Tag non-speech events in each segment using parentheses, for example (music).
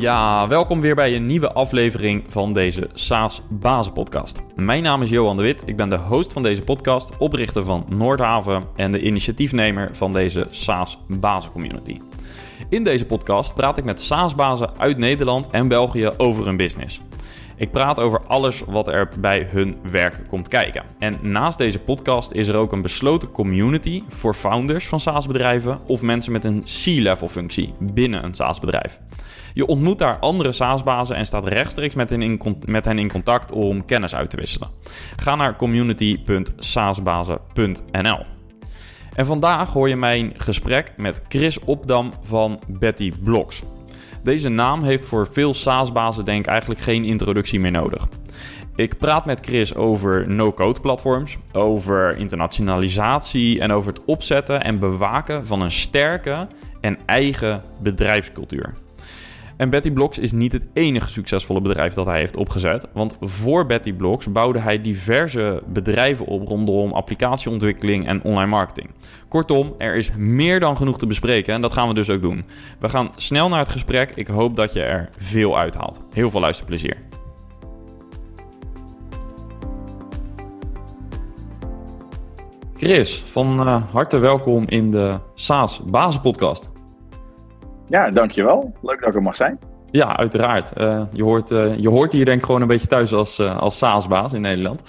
Ja, welkom weer bij een nieuwe aflevering van deze SaaS Bazen Podcast. Mijn naam is Johan de Wit, ik ben de host van deze podcast, oprichter van Noordhaven en de initiatiefnemer van deze SaaS Bazen Community. In deze podcast praat ik met SaaS-bazen uit Nederland en België over hun business. Ik praat over alles wat er bij hun werk komt kijken. En naast deze podcast is er ook een besloten community voor founders van SaaS-bedrijven of mensen met een C-level functie binnen een SaaS-bedrijf. Je ontmoet daar andere SaaS-bazen en staat rechtstreeks met hen, in, met hen in contact om kennis uit te wisselen. Ga naar community.saasbazen.nl. En vandaag hoor je mijn gesprek met Chris Opdam van Betty Blocks. Deze naam heeft voor veel SaaS-bazen denk ik eigenlijk geen introductie meer nodig. Ik praat met Chris over no-code platforms, over internationalisatie en over het opzetten en bewaken van een sterke en eigen bedrijfscultuur. En Betty Blocks is niet het enige succesvolle bedrijf dat hij heeft opgezet. Want voor Betty Blocks bouwde hij diverse bedrijven op rondom applicatieontwikkeling en online marketing. Kortom, er is meer dan genoeg te bespreken en dat gaan we dus ook doen. We gaan snel naar het gesprek. Ik hoop dat je er veel uithaalt. Heel veel luisterplezier. Chris, van uh, harte welkom in de SaaS Basis ja, dankjewel. Leuk dat ik er mag zijn. Ja, uiteraard. Uh, je, hoort, uh, je hoort hier denk ik gewoon een beetje thuis als, uh, als SaaS-baas in Nederland.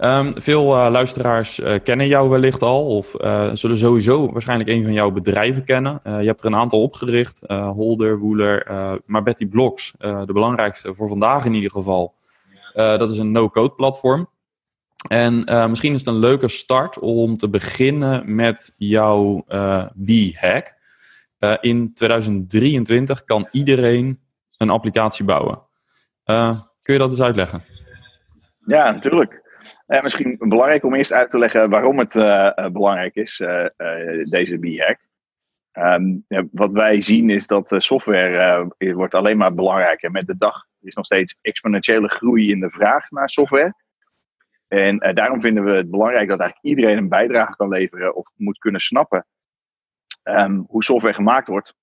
Um, veel luisteraars kennen jou wellicht al of zullen sowieso waarschijnlijk een van jouw bedrijven kennen. je hebt er een aantal opgericht, Holder, Wooler, maar Betty Blocks, de belangrijkste voor vandaag in ieder geval. dat is een no-code platform. En misschien is het een leuke start om te beginnen met jouw B-hack. Uh, in 2023 kan iedereen een applicatie bouwen. Uh, kun je dat eens uitleggen? Ja, natuurlijk. Uh, misschien belangrijk om eerst uit te leggen waarom het belangrijk is, deze B-hack. Ja, wat wij zien is dat software wordt alleen maar belangrijker met de dag. Is nog steeds exponentiële groei in de vraag naar software. En daarom vinden we het belangrijk dat eigenlijk iedereen een bijdrage kan leveren of moet kunnen snappen um, hoe software gemaakt wordt.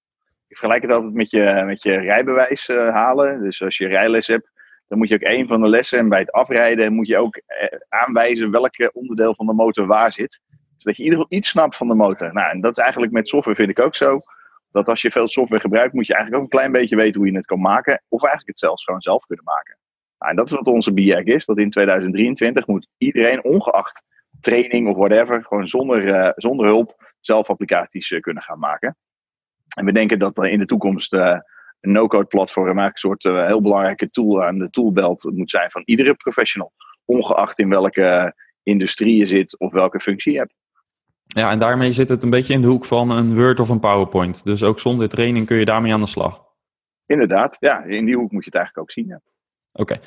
Ik vergelijk het altijd met je, met je rijbewijs uh, halen. Dus als je rijles hebt, dan moet je ook een van de lessen en bij het afrijden moet je ook uh, aanwijzen welke onderdeel van de motor waar zit. Zodat je in ieder geval iets snapt van de motor. Nou, en dat is eigenlijk met software vind ik ook zo. Dat als je veel software gebruikt, moet je eigenlijk ook een klein beetje weten hoe je het kan maken. Of eigenlijk het zelfs gewoon zelf kunnen maken. Nou, en dat is wat onze BIAC is. Dat in 2023 moet iedereen, ongeacht training of whatever, gewoon zonder, uh, zonder hulp, zelf applicaties eh, kunnen gaan maken. En we denken dat in de toekomst eh, een no-code platform eigenlijk een soort eh, heel belangrijke tool aan de toolbelt moet zijn van iedere professional. Ongeacht in welke industrie je zit of welke functie je hebt. Ja, en daarmee zit het een beetje in de hoek van een Word of een PowerPoint. Dus ook zonder training kun je daarmee aan de slag. Inderdaad, ja, in die hoek moet je het eigenlijk ook zien. Ja. Oké,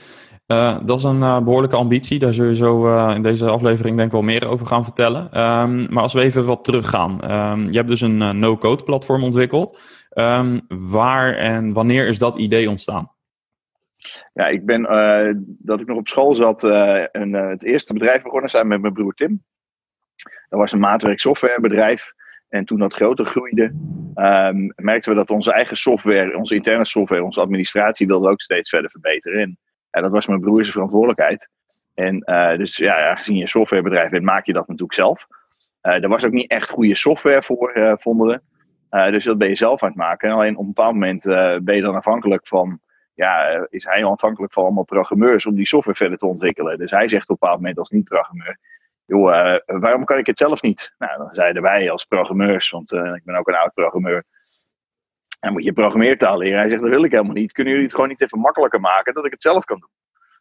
uh, dat is een uh, behoorlijke ambitie. Daar zul je zo uh, in deze aflevering denk ik wel meer over gaan vertellen. Um, maar als we even wat teruggaan. Um, je hebt dus een no-code platform ontwikkeld. Um, waar en wanneer is dat idee ontstaan? Ja, ik ben, dat ik nog op school zat, een, het eerste bedrijf begonnen samen met mijn broer Tim. Dat was een maatwerk softwarebedrijf. En toen dat groter groeide, um, merkten we dat onze eigen software, onze interne software, onze administratie wilde ook steeds verder verbeteren. En dat was mijn broers verantwoordelijkheid. En uh, dus ja, aangezien je een softwarebedrijf bent, maak je dat natuurlijk zelf. Uh, er was ook niet echt goede software voor, uh, vonden we. dus dat ben je zelf aan het maken. En alleen op een bepaald moment ben je dan afhankelijk van, ja, is hij afhankelijk van allemaal programmeurs om die software verder te ontwikkelen. Dus hij zegt op een bepaald moment als niet-programmeur, joh, uh, waarom kan ik het zelf niet? Nou, dan zeiden wij als programmeurs, want uh, ik ben ook een oud programmeur. En moet je programmeertaal leren. Hij zegt, dat wil ik helemaal niet. Kunnen jullie het gewoon niet even makkelijker maken, dat ik het zelf kan doen?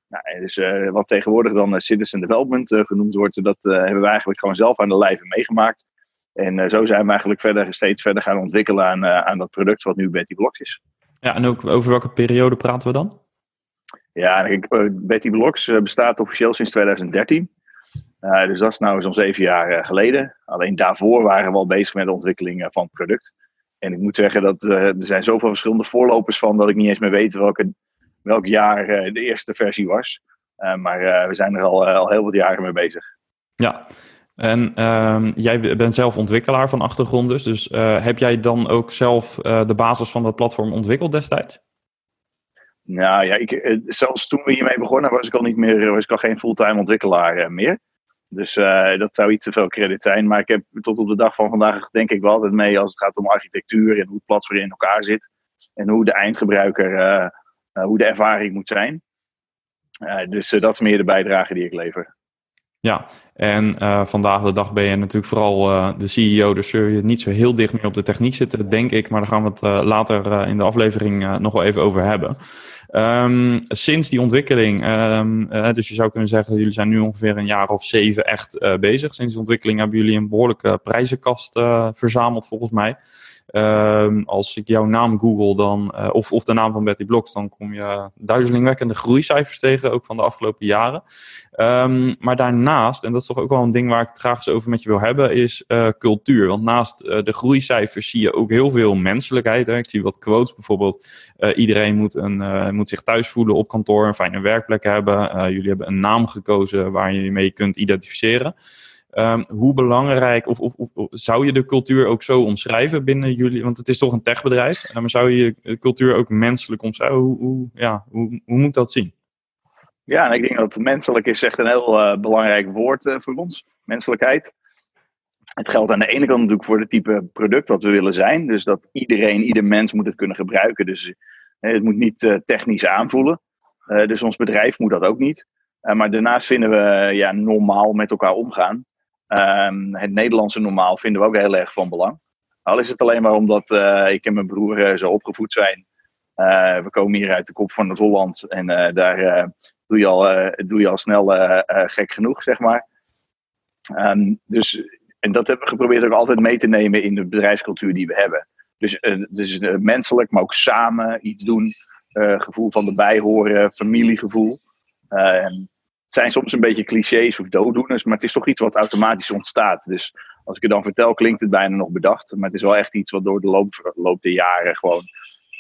Nou, dus uh, wat tegenwoordig dan citizen development genoemd wordt, dat hebben we eigenlijk gewoon zelf aan de lijve meegemaakt. En zo zijn we eigenlijk verder, steeds verder gaan ontwikkelen aan, aan dat product wat nu Betty Blocks is. Ja, en ook over welke periode praten we dan? Ja, Betty Blocks bestaat officieel sinds 2013. Uh, dus dat is nou zo'n zeven jaar uh, geleden. Alleen daarvoor waren we al bezig met de ontwikkeling uh, van het product. En ik moet zeggen dat er zijn zoveel verschillende voorlopers van dat ik niet eens meer weet welke, welk jaar de eerste versie was. maar we zijn er al, al heel wat jaren mee bezig. Ja, en ehm, jij bent zelf ontwikkelaar van achtergrond dus. Dus heb jij dan ook zelf de basis van dat platform ontwikkeld destijds? Nou ja, ik, eh, zelfs toen we hiermee begonnen was ik al niet meer, was ik al geen fulltime ontwikkelaar meer. Dus dat zou iets te veel credit zijn. Maar ik heb tot op de dag van vandaag denk ik wel altijd mee als het gaat om architectuur en hoe het platform in elkaar zit. En hoe de eindgebruiker, hoe de ervaring moet zijn. dus dat is meer de bijdrage die ik lever. Ja, en uh, vandaag de dag ben je natuurlijk vooral uh, de CEO, dus zul je niet zo heel dicht meer op de techniek zitten, denk ik. Maar daar gaan we het uh, later in de aflevering nog wel even over hebben. Um, sinds die ontwikkeling, um, dus je zou kunnen zeggen, jullie zijn nu ongeveer een jaar of zeven echt bezig. Sinds die ontwikkeling hebben jullie een behoorlijke prijzenkast verzameld, volgens mij. Um, als ik jouw naam google dan, uh, of, of de naam van Betty Blocks, dan kom je duizelingwekkende groeicijfers tegen, ook van de afgelopen jaren. Um, maar daarnaast, en dat is toch ook wel een ding waar ik het graag eens over met je wil hebben, is uh, cultuur. Want naast uh, de groeicijfers zie je ook heel veel menselijkheid. Hè. Ik zie wat quotes bijvoorbeeld. iedereen moet, een, moet zich thuis voelen op kantoor, een fijne werkplek hebben. jullie hebben een naam gekozen waar je je mee kunt identificeren. Um, hoe belangrijk, of, of, zou je de cultuur ook zo omschrijven binnen jullie? Want het is toch een techbedrijf, eh, maar zou je de cultuur ook menselijk omschrijven? Hoe, hoe ja, hoe, hoe moet dat zien? Ja, ik denk dat menselijk is echt een heel uh, belangrijk woord uh, voor ons. Menselijkheid. Het geldt aan de ene kant natuurlijk voor het type product wat we willen zijn. Dus dat iedereen, ieder mens moet het kunnen gebruiken. Dus het moet niet technisch aanvoelen. dus ons bedrijf moet dat ook niet. maar daarnaast vinden we ja, normaal met elkaar omgaan. Um, het Nederlandse normaal vinden we ook heel erg van belang. Al is het alleen maar omdat uh, ik en mijn broer uh, zo opgevoed zijn. Uh, we komen hier uit de kop van het Holland en daar doe, je al, doe je al snel gek genoeg, zeg maar. Um, dus, en dat hebben we geprobeerd ook altijd mee te nemen in de bedrijfscultuur die we hebben. Dus, dus menselijk, maar ook samen iets doen. gevoel van erbij horen, familiegevoel. Uh, zijn soms een beetje clichés of dooddoeners, maar het is toch iets wat automatisch ontstaat. Dus als ik het dan vertel, klinkt het bijna nog bedacht. Maar het is wel echt iets wat door de loop, loop der jaren gewoon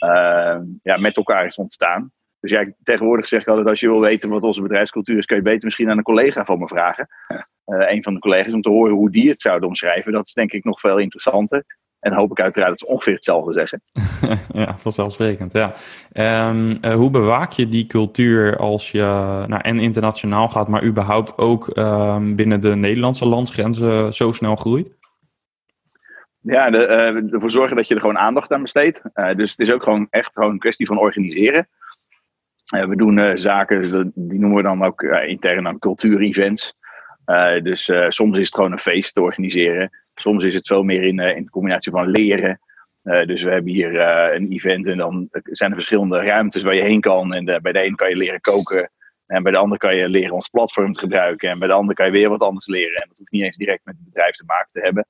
uh, ja, met elkaar is ontstaan. Dus ja, tegenwoordig zeg ik altijd, als je wil weten wat onze bedrijfscultuur is, kun je beter misschien aan een collega van me vragen. Uh, een van de collega's, om te horen hoe die het zouden omschrijven. Dat is denk ik nog veel interessanter. En hoop ik uiteraard dat ze ongeveer hetzelfde zeggen. (laughs) ja, vanzelfsprekend. Ja. Um, uh, hoe bewaak je die cultuur als je nou, en internationaal gaat, maar überhaupt ook um, binnen de Nederlandse landsgrenzen zo snel groeit? Ja, de, uh, ervoor zorgen dat je er gewoon aandacht aan besteedt. Uh, dus het is ook gewoon echt gewoon een kwestie van organiseren. we doen zaken, die noemen we dan ook intern dan cultuur-events. dus soms is het gewoon een feest te organiseren. Soms is het veel meer in, uh, in de combinatie van leren. Uh, dus we hebben hier uh, een event en dan zijn er verschillende ruimtes waar je heen kan. En bij de een kan je leren koken. En bij de ander kan je leren ons platform te gebruiken. En bij de ander kan je weer wat anders leren. En dat hoeft niet eens direct met het bedrijf te maken te hebben.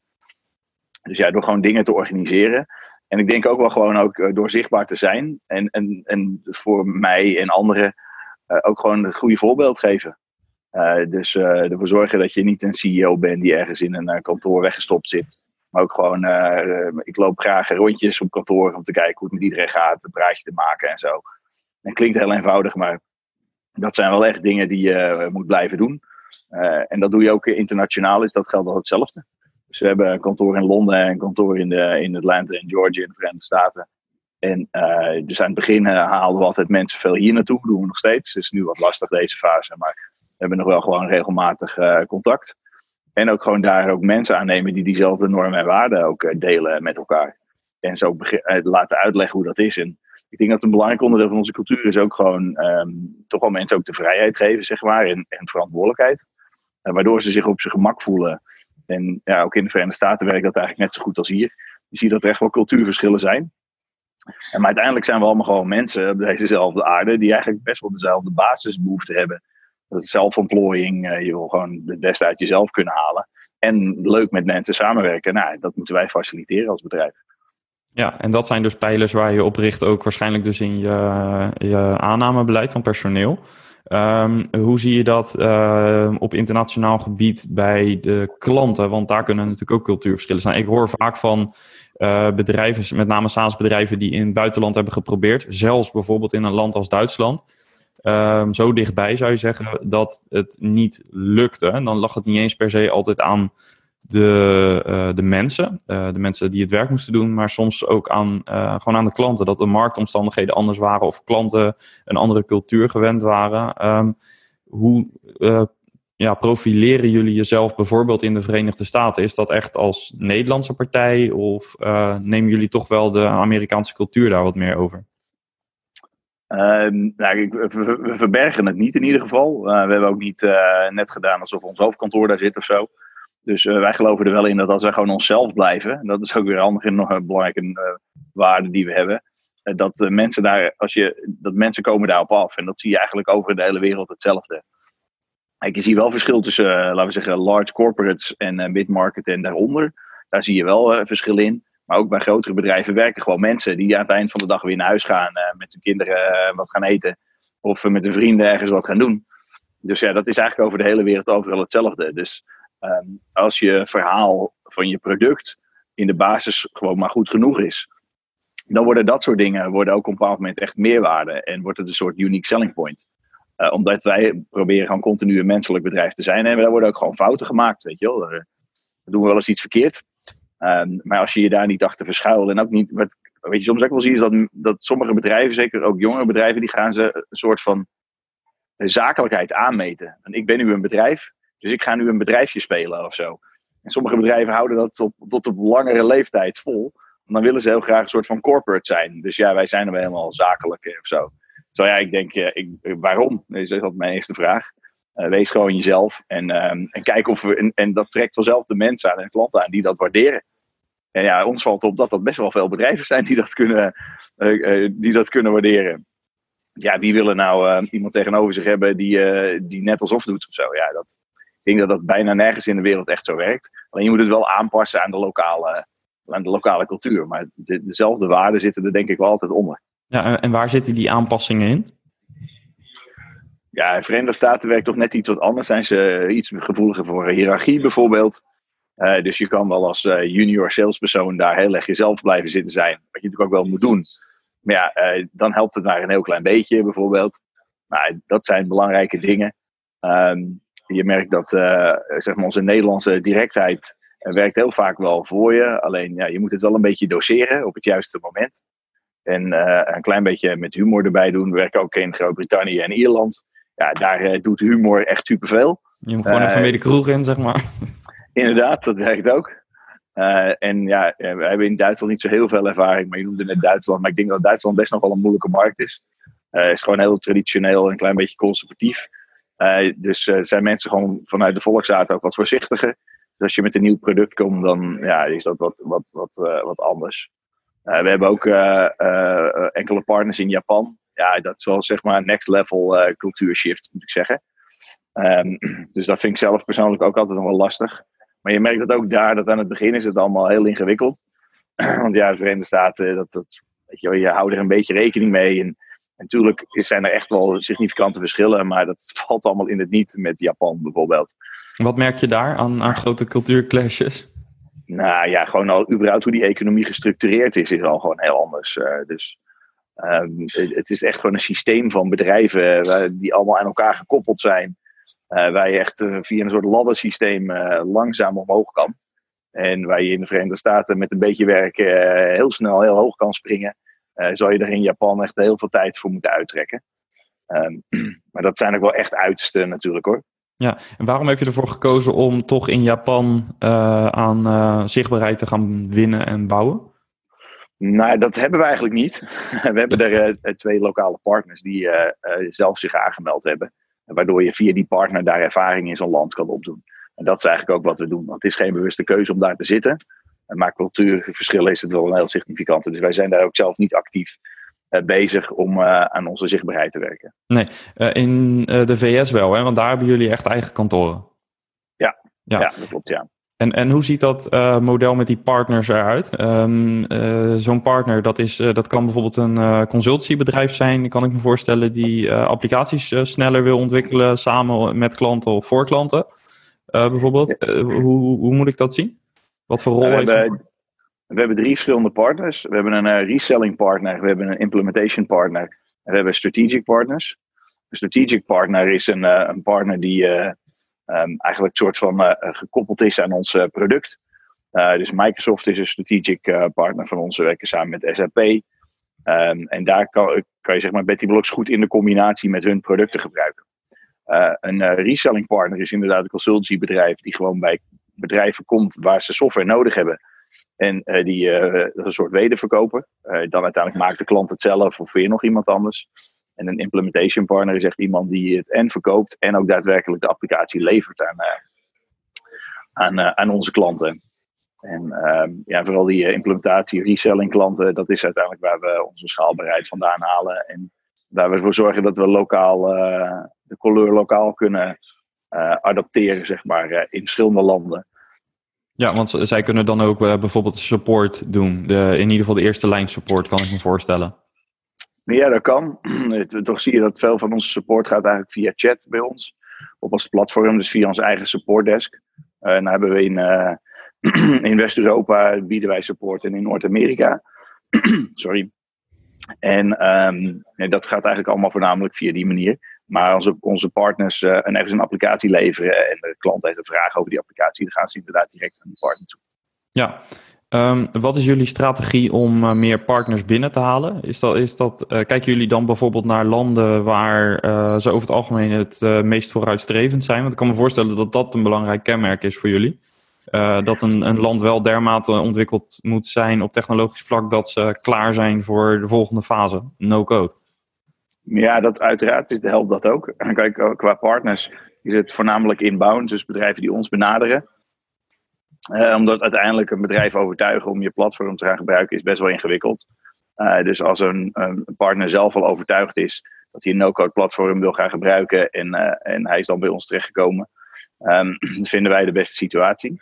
Dus ja, door gewoon dingen te organiseren. En ik denk ook wel gewoon ook door zichtbaar te zijn. En, en, en voor mij en anderen ook gewoon het goede voorbeeld geven. Uh, dus uh, ervoor zorgen dat je niet een CEO bent die ergens in een uh, kantoor weggestopt zit. Maar ook gewoon, ik loop graag rondjes op kantoor om te kijken hoe het met iedereen gaat, een praatje te maken en zo. En klinkt heel eenvoudig, maar dat zijn wel echt dingen die je moet blijven doen. en dat doe je ook internationaal, is dat geldt al hetzelfde. Dus we hebben een kantoor in Londen en een kantoor in, de, in Atlanta en Georgia in de Verenigde Staten. En dus aan het begin haalden we altijd mensen veel hier naartoe, doen we nog steeds. Het is nu wat lastig deze fase, maar hebben nog wel gewoon regelmatig uh, contact. En ook gewoon daar ook mensen aannemen die diezelfde normen en waarden ook uh, delen met elkaar. En zo uh, laten uitleggen hoe dat is. En ik denk dat een belangrijk onderdeel van onze cultuur is ook gewoon um, toch wel mensen ook de vrijheid geven, zeg maar, en, en verantwoordelijkheid. waardoor ze zich op zijn gemak voelen. En ja, ook in de Verenigde Staten werkt dat eigenlijk net zo goed als hier. Je ziet dat er echt wel cultuurverschillen zijn. En maar uiteindelijk zijn we allemaal gewoon mensen op dezezelfde aarde die eigenlijk best wel dezelfde basisbehoeften hebben zelfontplooiing, uh, je wil gewoon het beste uit jezelf kunnen halen. En leuk met mensen samenwerken, nou, dat moeten wij faciliteren als bedrijf. Ja, en dat zijn dus pijlers waar je op richt, ook waarschijnlijk dus in je, je aannamebeleid van personeel. Um, hoe zie je dat uh, op internationaal gebied bij de klanten? Want daar kunnen natuurlijk ook cultuurverschillen zijn. Ik hoor vaak van uh, bedrijven, met name SaaS-bedrijven, die in het buitenland hebben geprobeerd. Zelfs bijvoorbeeld in een land als Duitsland um, zo dichtbij, zou je zeggen, dat het niet lukte. En dan lag het niet eens per se altijd aan de, de mensen, de mensen die het werk moesten doen, maar soms ook aan, gewoon aan de klanten. Dat de marktomstandigheden anders waren of klanten een andere cultuur gewend waren. Ehm, hoe ja, profileren jullie jezelf bijvoorbeeld in de Verenigde Staten? Is dat echt als Nederlandse partij of nemen jullie toch wel de Amerikaanse cultuur daar wat meer over? Uh, nou, we, verbergen het niet in ieder geval. Uh, we hebben ook niet uh, net gedaan alsof ons hoofdkantoor daar zit of zo. Dus uh, wij geloven er wel in dat als wij gewoon onszelf blijven, dat is ook weer handig en nog een belangrijke waarde die we hebben. dat mensen daar, als je, dat mensen komen daarop af. En dat zie je eigenlijk over de hele wereld hetzelfde. Kijk, je ziet wel verschil tussen, laten we zeggen, large corporates en mid-market en daaronder. Daar zie je wel verschil in. Maar ook bij grotere bedrijven werken gewoon mensen die aan het eind van de dag weer naar huis gaan, uh, met hun kinderen uh, wat gaan eten. Of uh, met hun vrienden ergens wat gaan doen. Dus ja, dat is eigenlijk over de hele wereld overal hetzelfde. Dus um, als je verhaal van je product in de basis gewoon maar goed genoeg is, dan worden dat soort dingen worden ook op een bepaald moment echt meerwaarde. En wordt het een soort unique selling point. omdat wij proberen gewoon continu een menselijk bedrijf te zijn. En daar worden ook gewoon fouten gemaakt, weet je wel. Dan doen we wel eens iets verkeerd. Um, maar als je je daar niet achter verschuilt en ook niet. Wat, weet je, soms ook wel zie is dat, dat sommige bedrijven, zeker ook jongere bedrijven, die gaan ze een soort van zakelijkheid aanmeten. En ik ben nu een bedrijf, dus ik ga nu een bedrijfje spelen of zo. En sommige bedrijven houden dat tot, tot op langere leeftijd vol. En dan willen ze heel graag een soort van corporate zijn. Dus ja, wij zijn dan helemaal zakelijk of zo. Terwijl ja, ik denk, ik, waarom? Dat is altijd mijn eerste vraag. Uh, wees gewoon jezelf en, um, en kijk of we. En, dat trekt vanzelf de mensen aan en klanten aan die dat waarderen. En ja, ons valt op dat er best wel veel bedrijven zijn die dat kunnen, uh, uh, die dat kunnen waarderen. Ja, wie willen nou iemand tegenover zich hebben die, die net alsof doet of zo? Ja, dat, ik denk dat dat bijna nergens in de wereld echt zo werkt. Alleen je moet het wel aanpassen aan de lokale, aan de lokale cultuur. Maar de, dezelfde waarden zitten er denk ik wel altijd onder. Ja, en waar zitten die aanpassingen in? Ja, in Verenigde Staten werkt toch net iets wat anders. Zijn ze iets gevoeliger voor hiërarchie bijvoorbeeld. Uh, dus je kan wel als uh, junior salespersoon daar heel erg jezelf blijven zitten zijn. Wat je natuurlijk ook wel moet doen. Maar ja, uh, dan helpt het maar een heel klein beetje bijvoorbeeld. Nou, dat zijn belangrijke dingen. Um, je merkt dat zeg maar onze Nederlandse directheid werkt heel vaak wel voor je. Alleen ja, je moet het wel een beetje doseren op het juiste moment. En een klein beetje met humor erbij doen. We werken ook in Groot-Brittannië en Ierland ja, daar uh, doet humor echt superveel. Je moet gewoon uh, even mee de kroeg in, zeg maar. Inderdaad, dat werkt ook. Uh, en ja, we hebben in Duitsland niet zo heel veel ervaring, maar je noemde net Duitsland. Maar ik denk dat Duitsland best nog wel een moeilijke markt is. Het is gewoon heel traditioneel en een klein beetje conservatief. dus zijn mensen gewoon vanuit de volksaard ook wat voorzichtiger. Dus als je met een nieuw product komt, dan ja, is dat wat, wat, wat, wat anders. we hebben ook enkele partners in Japan ja, dat is wel zeg maar next level uh, cultuurshift, moet ik zeggen. Um, (clears throat) dus dat vind ik zelf persoonlijk ook altijd nog wel lastig. Maar je merkt dat ook daar, dat aan het begin is het allemaal heel ingewikkeld. (clears throat) Want ja, de Verenigde Staten, dat, dat, weet je, je houdt er een beetje rekening mee. En natuurlijk zijn er echt wel significante verschillen, maar dat (laughs) valt allemaal in het niet met Japan bijvoorbeeld. Wat merk je daar aan, aan grote cultuurclashes? Nou ja, gewoon al überhaupt hoe die economie gestructureerd is, is al gewoon heel anders. Uh, dus Um, het is echt gewoon een systeem van bedrijven uh, die allemaal aan elkaar gekoppeld zijn. Uh, waar je echt uh, via een soort laddersysteem langzaam omhoog kan. En waar je in de Verenigde Staten met een beetje werk heel snel heel hoog kan springen. zou je er in Japan echt heel veel tijd voor moeten uittrekken. Um, (clears throat) maar dat zijn ook wel echt uiterste natuurlijk hoor. Ja, en waarom heb je ervoor gekozen om toch in Japan aan zichtbaarheid te gaan winnen en bouwen? Nou, dat hebben we eigenlijk niet. (laughs) We hebben er uh, twee lokale partners die uh, uh, zelf zich aangemeld hebben. Waardoor je via die partner daar ervaring in zo'n land kan opdoen. En dat is eigenlijk ook wat we doen. Want het is geen bewuste keuze om daar te zitten. Maar cultuurverschillen is het wel een heel significant. Dus wij zijn daar ook zelf niet actief bezig om aan onze zichtbaarheid te werken. Nee, in de VS wel, hè? want daar hebben jullie echt eigen kantoren. Ja, ja. ja dat klopt, ja. En, en hoe ziet dat uh, model met die partners eruit? Um, uh, Zo'n partner, dat, is, uh, dat kan bijvoorbeeld een consultiebedrijf zijn, kan ik me voorstellen, die applicaties sneller wil ontwikkelen samen met klanten of voor klanten. bijvoorbeeld, hoe, hoe moet ik dat zien? Wat voor rol we heeft hebben, we hebben drie verschillende partners. We hebben een reselling partner, we hebben een implementation partner en we hebben strategic partners. Een strategic partner is een, een partner die um, eigenlijk een soort van gekoppeld is aan ons product. dus Microsoft is een strategic partner van ons. We werken samen met SAP. Um, en daar kan, kan je zeg maar Betty Blocks goed in de combinatie met hun producten gebruiken. een reselling partner is inderdaad een consultancybedrijf die gewoon bij bedrijven komt waar ze software nodig hebben. En die een soort wederverkopen. Uh, dan uiteindelijk maakt de klant het zelf of weer nog iemand anders. En een implementation partner is echt iemand die het en verkoopt en ook daadwerkelijk de applicatie levert aan, aan, aan onze klanten. En ehm, ja, vooral die implementatie, reselling klanten, dat is uiteindelijk waar we onze schaalbaarheid vandaan halen. En waar we ervoor zorgen dat we lokaal, de couleur lokaal kunnen adapteren, zeg maar, in verschillende landen. Ja, want zij kunnen dan ook bijvoorbeeld support doen. De, in ieder geval de eerste lijn support, kan ik me voorstellen. Ja, dat kan. (clears throat) Toch zie je dat veel van onze support gaat eigenlijk via chat bij ons. Op ons platform, dus via ons eigen supportdesk. Uh, dan hebben we in, uh, (clears throat) in West-Europa bieden wij support en in Noord-Amerika. (clears throat) Sorry. En um, dat gaat eigenlijk allemaal voornamelijk via die manier. Maar als onze partners een, ergens een applicatie leveren en de klant heeft een vraag over die applicatie, dan gaan ze inderdaad direct naar de partner toe. Ja, um, wat is jullie strategie om uh, meer partners binnen te halen? Is dat, is dat, uh, kijken jullie dan bijvoorbeeld naar landen waar ze over het algemeen het meest vooruitstrevend zijn? Want ik kan me voorstellen dat dat een belangrijk kenmerk is voor jullie. dat een, een land wel dermate ontwikkeld moet zijn op technologisch vlak dat ze klaar zijn voor de volgende fase, no-code. Ja, dat uiteraard is dat ook. Kijk, qua partners is het voornamelijk inbound, dus bedrijven die ons benaderen. Uh, omdat uiteindelijk een bedrijf overtuigen om je platform te gaan gebruiken is best wel ingewikkeld. Uh, dus als een, partner zelf al overtuigd is dat hij een no-code platform wil gaan gebruiken en, uh, en hij is dan bij ons terechtgekomen, um, (clears throat) vinden wij de beste situatie.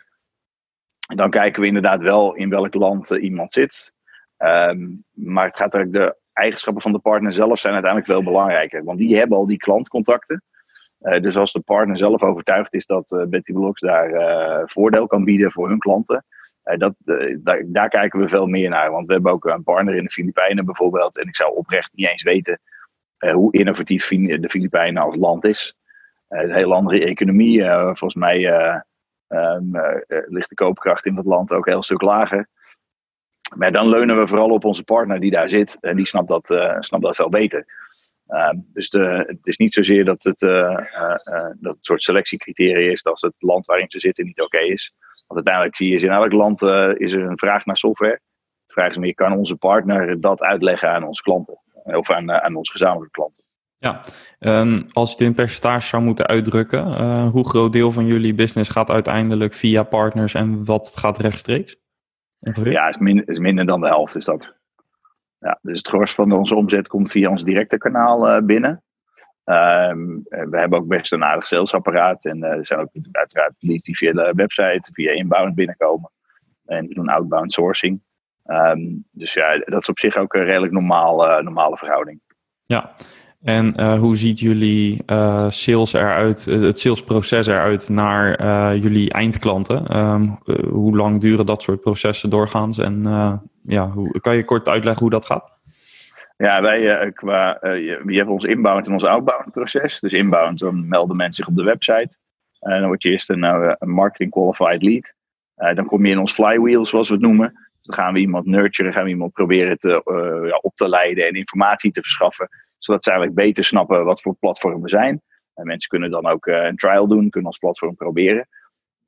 Dan kijken we inderdaad wel in welk land iemand zit. Um, maar het gaat er de eigenschappen van de partner zelf zijn uiteindelijk veel belangrijker. Want die hebben al die klantcontacten. Uh, dus als de partner zelf overtuigd is dat uh, Betty Blocks daar uh, voordeel kan bieden voor hun klanten, dat, daar, kijken we veel meer naar. Want we hebben ook een partner in de Filipijnen bijvoorbeeld. En ik zou oprecht niet eens weten hoe innovatief de Filipijnen als land is. het is een heel andere economie. volgens mij um, ligt de koopkracht in dat land ook een heel stuk lager. Maar dan leunen we vooral op onze partner die daar zit. En die snapt dat, snapt dat veel beter. Uh, dus de, het is niet zozeer dat het, uh, dat het soort selectiecriteria is dat het land waarin ze zitten niet oké is. Want uiteindelijk zie je in elk land is er een vraag naar software. De vraag is meer, kan onze partner dat uitleggen aan onze klanten? Of aan, aan onze gezamenlijke klanten? Ja, um, als je het in percentage zou moeten uitdrukken, hoe groot deel van jullie business gaat uiteindelijk via partners en wat gaat rechtstreeks? Ja, is, min, is minder dan de helft is dat. Ja, dus het gros van onze omzet komt via ons directe kanaal uh, binnen. Um, we hebben ook best een aardig salesapparaat. En uh, er zijn ook uiteraard leads die via de website, via inbound binnenkomen. En doen outbound sourcing. Um, dus ja, dat is op zich ook een redelijk normaal, uh, normale verhouding. Ja, en hoe ziet jullie sales eruit, het salesproces eruit naar jullie eindklanten? Um, hoe lang duren dat soort processen doorgaans? En ja, hoe, kan je kort uitleggen hoe dat gaat? Ja, wij qua, je, je hebt ons inbound en ons outbound proces. Dus inbound, dan melden mensen zich op de website. dan word je eerst een, een marketing qualified lead. dan kom je in ons flywheel, zoals we het noemen. Dus dan gaan we iemand nurturen, gaan we iemand proberen te, ja, op te leiden en informatie te verschaffen zodat ze eigenlijk beter snappen wat voor platform we zijn. En mensen kunnen dan ook uh, een trial doen, kunnen ons platform proberen.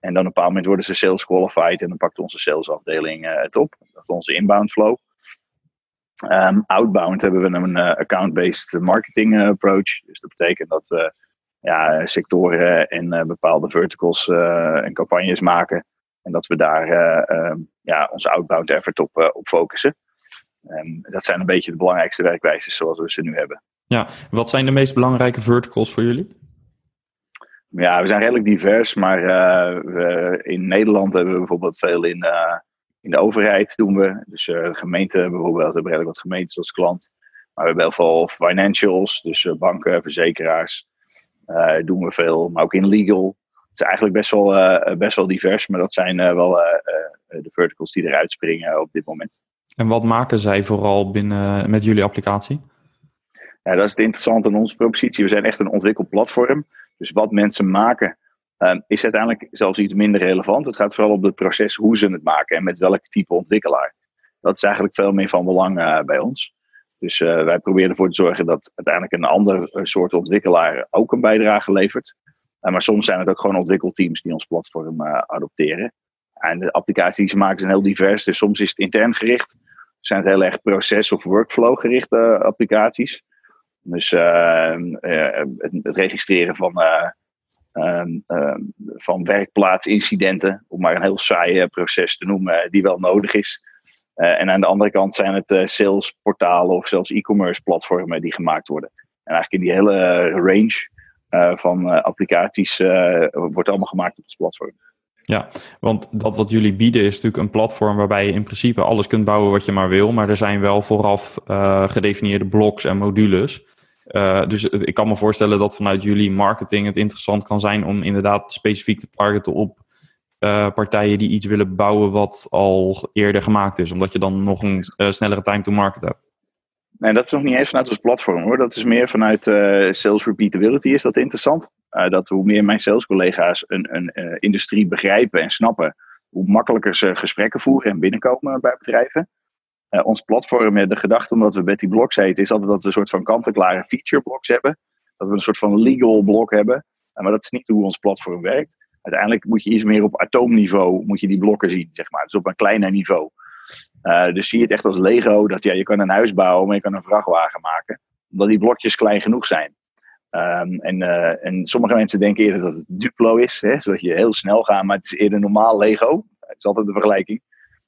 En dan op een bepaald moment worden ze sales qualified en dan pakt onze salesafdeling uh, het op. Dat is onze inbound flow. Um, outbound hebben we een uh, account-based marketing approach. Dus dat betekent dat we ja, sectoren en bepaalde verticals en campagnes maken. En dat we daar um, ja, onze outbound effort op, op focussen. En dat zijn een beetje de belangrijkste werkwijzes zoals we ze nu hebben. Ja, wat zijn de meest belangrijke verticals voor jullie? Ja, we zijn redelijk divers, maar uh, we, in Nederland hebben we bijvoorbeeld veel in, uh, in de overheid doen we. Dus uh, gemeenten bijvoorbeeld, we hebben redelijk wat gemeentes als klant. Maar we hebben heel veel financials, dus banken, verzekeraars, doen we veel. Maar ook in legal. Het is eigenlijk best wel, best wel divers, maar dat zijn wel de verticals die eruit springen op dit moment. En wat maken zij vooral binnen met jullie applicatie? Ja, dat is het interessante aan onze propositie. We zijn echt een ontwikkeld platform. Dus wat mensen maken ehm, is uiteindelijk zelfs iets minder relevant. Het gaat vooral op het proces hoe ze het maken en met welk type ontwikkelaar. Dat is eigenlijk veel meer van belang uh, bij ons. Dus uh, wij proberen ervoor te zorgen dat uiteindelijk een ander soort ontwikkelaar ook een bijdrage levert. Maar soms zijn het ook gewoon ontwikkelteams die ons platform adopteren. En de applicaties die ze maken zijn heel divers. Dus soms is het intern gericht. Zijn het heel erg proces- of workflow gerichte applicaties. Dus ehm, het, het, registreren van, ehm, ehm, van werkplaatsincidenten, om maar een heel saai proces te noemen, die wel nodig is. En aan de andere kant zijn het salesportalen of zelfs e-commerce platformen die gemaakt worden. En eigenlijk in die hele range van applicaties wordt allemaal gemaakt op het platform. Ja, want dat wat jullie bieden is natuurlijk een platform waarbij je in principe alles kunt bouwen wat je maar wil. Maar er zijn wel vooraf gedefinieerde bloks en modules. Dus ik kan me voorstellen dat vanuit jullie marketing het interessant kan zijn om inderdaad specifiek te targeten op uh, partijen die iets willen bouwen wat al eerder gemaakt is, omdat je dan nog een uh, snellere time to market hebt? Nee, dat is nog niet eens vanuit ons platform hoor. Dat is meer vanuit sales repeatability is dat interessant. dat hoe meer mijn sales collega's een, een industrie begrijpen en snappen, hoe makkelijker ze gesprekken voeren en binnenkomen bij bedrijven. Ons platform, de gedachte omdat we Betty Blocks heten, is altijd dat we een soort van kant-en-klare feature blocks hebben. Dat we een soort van legal blok hebben. maar dat is niet hoe ons platform werkt uiteindelijk moet je iets meer op atoomniveau moet je die blokken zien, zeg maar. Dus op een kleiner niveau. Dus zie je het echt als Lego, dat ja, je kan een huis bouwen, maar je kan een vrachtwagen maken. Omdat die blokjes klein genoeg zijn. Um, en, en sommige mensen denken eerder dat het Duplo is, hè, zodat je heel snel gaat, maar het is eerder normaal Lego. Het is altijd de vergelijking.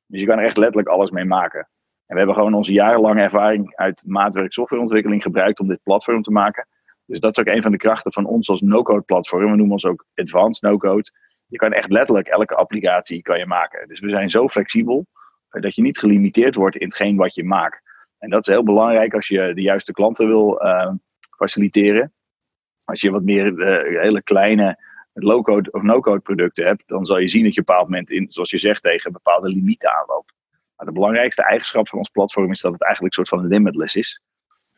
Dus je kan er echt letterlijk alles mee maken. En we hebben gewoon onze jarenlange ervaring uit maatwerk softwareontwikkeling gebruikt om dit platform te maken. Dus dat is ook een van de krachten van ons als no-code platform. We noemen ons ook advanced no-code. Je kan echt letterlijk elke applicatie kan je maken. Dus we zijn zo flexibel eh, dat je niet gelimiteerd wordt in hetgeen wat je maakt. En dat is heel belangrijk als je de juiste klanten wil uh, faciliteren. Als je wat meer uh, hele kleine low-code of no-code producten hebt, dan zal je zien dat je op een bepaald moment, in, zoals je zegt, tegen bepaalde limieten aanloopt. Maar de belangrijkste eigenschap van ons platform is dat het eigenlijk een soort van limitless is.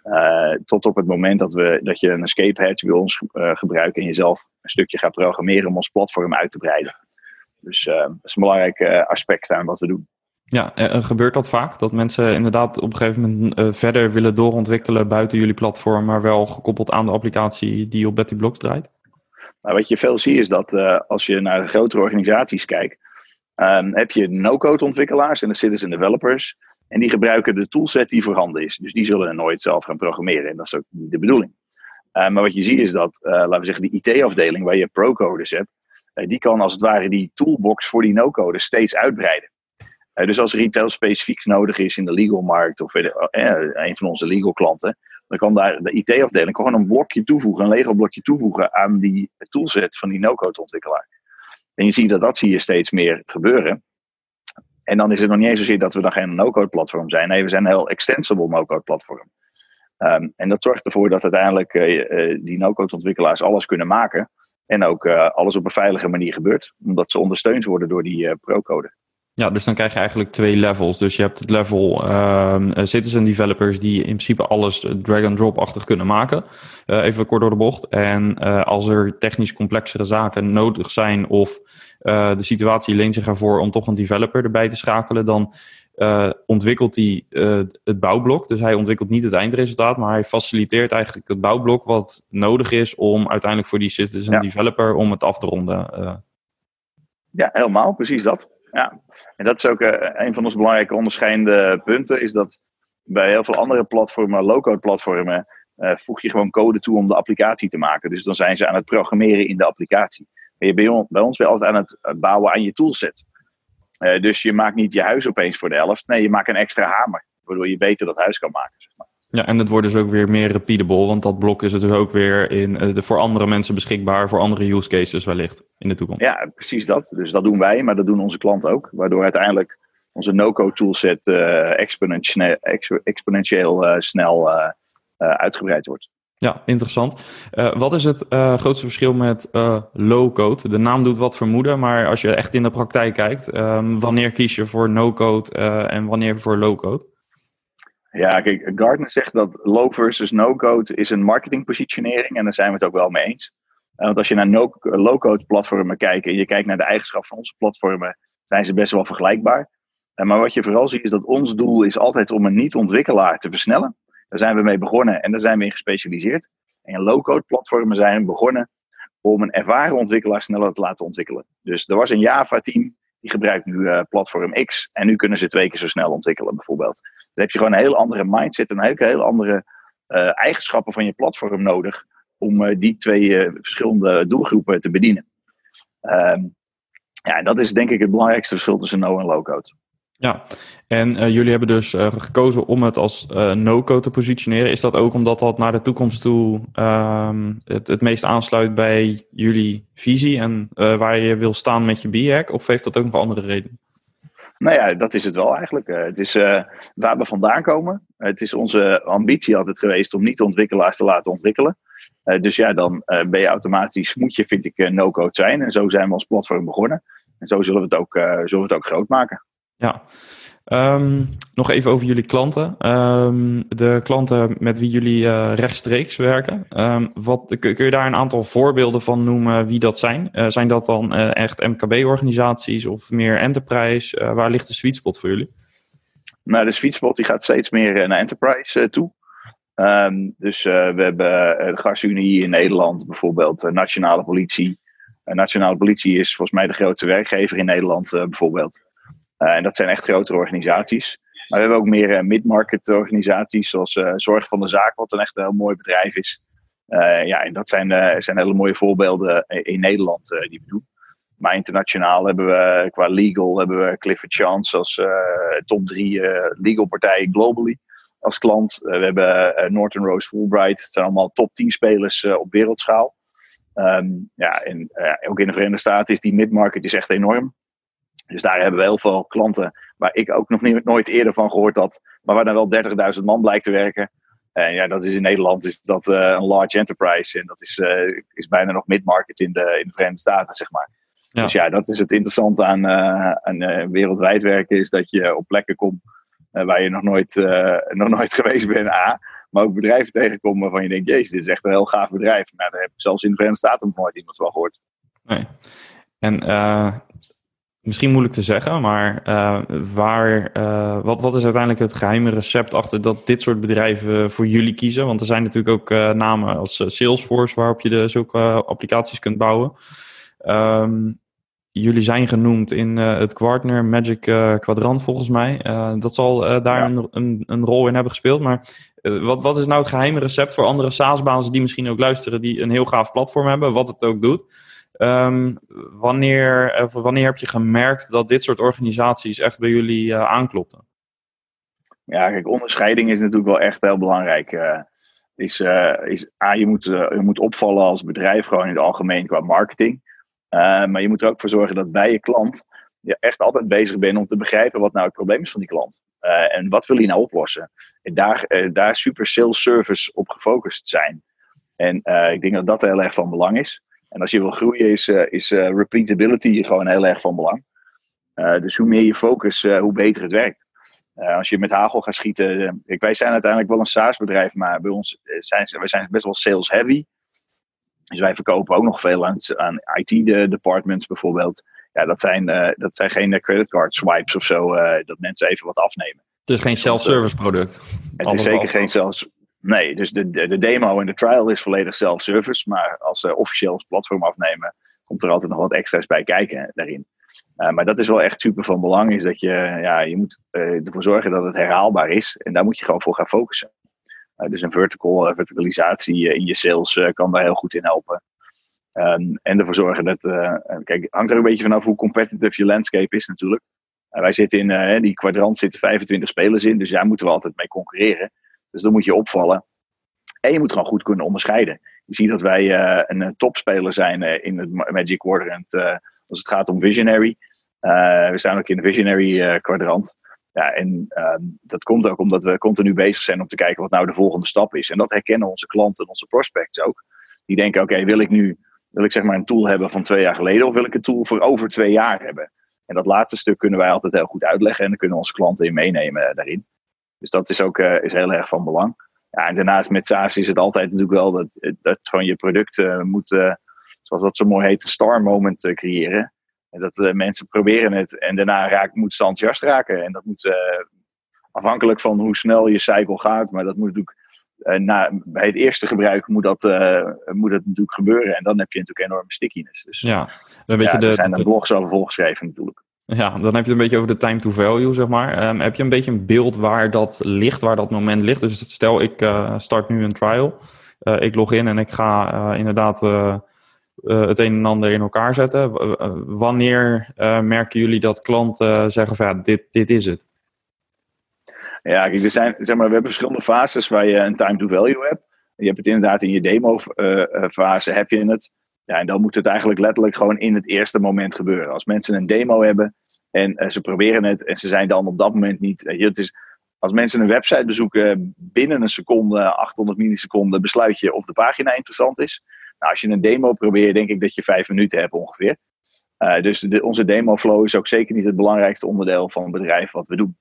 Uh, tot op het moment dat, we, dat je een escape hatch wil ons uh, gebruiken en jezelf een stukje gaat programmeren om ons platform uit te breiden. Dus uh, dat is een belangrijk aspect aan wat we doen. Ja, gebeurt dat vaak? Dat mensen inderdaad op een gegeven moment verder willen doorontwikkelen buiten jullie platform, maar wel gekoppeld aan de applicatie die op Betty Blocks draait? Nou, wat je veel ziet is dat als je naar grotere organisaties kijkt, um, heb je no-code ontwikkelaars en de citizen developers. En die gebruiken de toolset die voorhanden is. Dus die zullen nooit zelf gaan programmeren. En dat is ook niet de bedoeling. Uh, maar wat je ziet is dat, uh, laten we zeggen, die IT-afdeling waar je pro-coders hebt, uh, die kan als het ware die toolbox voor die no-coders steeds uitbreiden. dus als retail specifiek nodig is in de legal-markt of een van onze legal klanten, dan kan daar de IT-afdeling gewoon een blokje toevoegen, een Lego-blokje toevoegen aan die toolset van die no-code ontwikkelaar. En je ziet dat dat zie je steeds meer gebeuren. En dan is het nog niet eens zozeer dat we dan geen no-code platform zijn. Nee, we zijn een heel extensible no-code platform. Um, en dat zorgt ervoor dat uiteindelijk uh, die no-code ontwikkelaars alles kunnen maken. En ook uh, alles op een veilige manier gebeurt. Omdat ze ondersteund worden door die uh, pro-code. Ja, dus dan krijg je eigenlijk twee levels. Dus je hebt het level um, citizen developers die in principe alles drag-and-drop-achtig kunnen maken. Uh, even kort door de bocht. En uh, als er technisch complexere zaken nodig zijn of de situatie leent zich ervoor om toch een developer erbij te schakelen, dan ontwikkelt hij het bouwblok. Dus hij ontwikkelt niet het eindresultaat, maar hij faciliteert eigenlijk het bouwblok wat nodig is om uiteindelijk voor die citizen ja. developer om het af te ronden. Ja, helemaal, precies dat. Ja, en dat is ook uh, een van onze belangrijke onderscheidende punten, is dat bij heel veel andere platformen, low-code platformen, uh, voeg je gewoon code toe om de applicatie te maken. Dus dan zijn ze aan het programmeren in de applicatie. Maar je bij, on, bij ons ben altijd aan het eh, bouwen aan je toolset. Dus je maakt niet je huis opeens voor de helft. Nee, je maakt een extra hamer, waardoor je beter dat huis kan maken. Zeg maar. Ja, en het wordt dus ook weer meer repeatable, want dat blok is dus ook weer in, uh, de, voor andere mensen beschikbaar, voor andere use cases wellicht in de toekomst. Ja, precies dat. Dus dat doen wij, maar dat doen onze klanten ook. Waardoor uiteindelijk onze no-code toolset uh, exponentieel, exponentieel uh, snel uitgebreid wordt. Ja, interessant. wat is het grootste verschil met low-code? De naam doet wat vermoeden, maar als je echt in de praktijk kijkt, ehm, wanneer kies je voor no-code en wanneer voor low-code? Ja, kijk, Gartner zegt dat low versus no-code is een marketingpositionering en daar zijn we het ook wel mee eens. want als je naar no- low-code platformen kijkt en je kijkt naar de eigenschappen van onze platformen, zijn ze best wel vergelijkbaar. maar wat je vooral ziet is dat ons doel is altijd om een niet-ontwikkelaar te versnellen. Daar zijn we mee begonnen en daar zijn we in gespecialiseerd. En low-code platformen zijn begonnen om een ervaren ontwikkelaar sneller te laten ontwikkelen. Dus er was een Java-team, die gebruikt nu uh, platform X. En nu kunnen ze twee keer zo snel ontwikkelen, bijvoorbeeld. Dan heb je gewoon een heel andere mindset en een heel andere uh, eigenschappen van je platform nodig. om uh, die twee verschillende doelgroepen te bedienen. Ehm, ja, dat is denk ik het belangrijkste verschil tussen no en low-code. Ja, en uh, jullie hebben dus uh, gekozen om het als uh, no-code te positioneren. Is dat ook omdat dat naar de toekomst toe um, het, het meest aansluit bij jullie visie en waar je wil staan met je B-hack? Of heeft dat ook nog andere redenen? Nou ja, dat is het wel eigenlijk. het is waar we vandaan komen. Het is onze ambitie altijd geweest om niet de ontwikkelaars te laten ontwikkelen. dus ja, dan ben je automatisch, moet je vind ik no-code zijn. En zo zijn we als platform begonnen. En zo zullen we het ook, zullen we het ook groot maken. Ja, um, nog even over jullie klanten. Um, de klanten met wie jullie uh, rechtstreeks werken. Um, wat, kun je daar een aantal voorbeelden van noemen wie dat zijn? Uh, zijn dat dan uh, echt MKB-organisaties of meer enterprise? waar ligt de sweet spot voor jullie? Nou, de sweet spot die gaat steeds meer naar enterprise toe. dus we hebben de Gasunie in Nederland, bijvoorbeeld Nationale Politie. Nationale Politie is volgens mij de grootste werkgever in Nederland, bijvoorbeeld. Uh, en dat zijn echt grotere organisaties. Maar we hebben ook meer uh, mid-market organisaties, zoals uh, Zorg van de Zaak, wat een echt een heel mooi bedrijf is. ja, en dat zijn, zijn hele mooie voorbeelden in Nederland die we doen. Maar internationaal hebben we qua legal hebben we Clifford Chance als top drie legal partij globally als klant. we hebben Norton Rose Fulbright. Het zijn allemaal top 10 spelers op wereldschaal. Um, ja, en ook in de Verenigde Staten is die mid-market is echt enorm. Dus daar hebben we heel veel klanten waar ik ook nog niet, nooit eerder van gehoord had, maar waar dan wel 30.000 man blijkt te werken. En ja, dat is in Nederland is dat uh, een large enterprise en dat is, uh, is bijna nog mid-market in de, in de Verenigde Staten, zeg maar. Ja. Dus ja, dat is het interessante aan, uh, aan wereldwijd werken, is dat je op plekken komt waar je nog nooit, nog nooit (laughs) geweest bent, A. Maar ook bedrijven tegenkomt waarvan je denkt, jezus, dit is echt een heel gaaf bedrijf. Maar daar heb ik zelfs in de Verenigde Staten nog nooit iemand van gehoord. Nee. En misschien moeilijk te zeggen, maar uh, waar, uh, wat, wat is uiteindelijk het geheime recept achter dat dit soort bedrijven voor jullie kiezen? Want er zijn natuurlijk ook uh, namen als Salesforce waarop je de, zulke applicaties kunt bouwen. Um, jullie zijn genoemd in het Gartner Magic Quadrant volgens mij. dat zal daar een, een, een, rol in hebben gespeeld. Maar wat, wat is nou het geheime recept voor andere SaaS-bazen die misschien ook luisteren, die een heel gaaf platform hebben, wat het ook doet? Um, wanneer, wanneer heb je gemerkt dat dit soort organisaties echt bij jullie uh, aanklopten? Ja, kijk, onderscheiding is natuurlijk wel echt heel belangrijk. Uh, is, is, je moet, je moet opvallen als bedrijf, gewoon in het algemeen qua marketing. maar je moet er ook voor zorgen dat bij je klant je echt altijd bezig bent om te begrijpen wat nou het probleem is van die klant. en wat wil hij nou oplossen? En daar, daar super sales service op gefocust zijn. En ik denk dat dat heel erg van belang is. En als je wil groeien, is, uh, is uh, repeatability gewoon heel erg van belang. Uh, dus hoe meer je focus, hoe beter het werkt. als je met hagel gaat schieten. Kijk, wij zijn uiteindelijk wel een SaaS-bedrijf, maar bij ons zijn wij zijn best wel sales-heavy. Dus wij verkopen ook nog veel aan, aan IT-departments bijvoorbeeld. Ja, dat zijn, dat zijn geen creditcard swipes of zo, dat mensen even wat afnemen. Het is geen self-service product. Het is zeker geen zelfs. Nee, dus de, de, de, demo en de trial is volledig self-service. Maar als ze officieel ons platform afnemen, komt er altijd nog wat extra's bij kijken daarin. Uh, maar dat is wel echt super van belang, is dat je, ja, je moet uh, ervoor zorgen dat het herhaalbaar is. En daar moet je gewoon voor gaan focussen. Uh, dus een vertical, verticalisatie in je sales kan daar heel goed in helpen. Um, en ervoor zorgen dat, kijk, hangt er een beetje vanaf hoe competitive je landscape is natuurlijk. wij zitten in die kwadrant zitten 25 spelers in, dus daar moeten we altijd mee concurreren. Dus dan moet je opvallen. En je moet gewoon goed kunnen onderscheiden. Je ziet dat wij uh, een topspeler zijn uh, in het Magic Quadrant uh, als het gaat om Visionary. we staan ook in de Visionary kwadrant. Ja, en ehm, dat komt ook omdat we continu bezig zijn om te kijken wat nou de volgende stap is. En dat herkennen onze klanten en onze prospects ook. Die denken, oké, wil ik nu wil ik zeg maar een tool hebben van twee jaar geleden of wil ik een tool voor over twee jaar hebben? En dat laatste stuk kunnen wij altijd heel goed uitleggen en dan kunnen onze klanten in meenemen daarin. Dus dat is ook uh, is heel erg van belang. Ja, en daarnaast met SaaS is het altijd natuurlijk wel dat, dat gewoon je product uh, moet, zoals dat zo mooi heet, een star moment creëren. En dat mensen proberen het en daarna raak, moet ze enthousiast raken. En dat moet afhankelijk van hoe snel je cycle gaat, maar dat moet natuurlijk na, bij het eerste gebruik moet dat, uh, moet dat natuurlijk gebeuren. En dan heb je natuurlijk enorme stickiness. Dus, ja, een beetje ja, de, zijn er blogs over volgeschreven natuurlijk. Ja, dan heb je het een beetje over de time to value, zeg maar. Um, heb je een beetje een beeld waar dat ligt, waar dat moment ligt? Dus stel, ik uh, start nu een trial. ik log in en ik ga inderdaad het een en ander in elkaar zetten. wanneer merken jullie dat klanten zeggen van ja, dit, dit is het? Ja, kijk, er zijn, zeg maar, we hebben verschillende fases waar je een time to value hebt. Je hebt het inderdaad in je demo fase, heb je het. Ja, en dan moet het eigenlijk letterlijk gewoon in het eerste moment gebeuren. Als mensen een demo hebben en uh, ze proberen het en ze zijn dan op dat moment niet. Uh, het is, als mensen een website bezoeken, binnen een seconde, 800 milliseconden, besluit je of de pagina interessant is. Nou, als je een demo probeert, denk ik dat je vijf minuten hebt ongeveer. dus de, onze demo flow is ook zeker niet het belangrijkste onderdeel van het bedrijf wat we doen.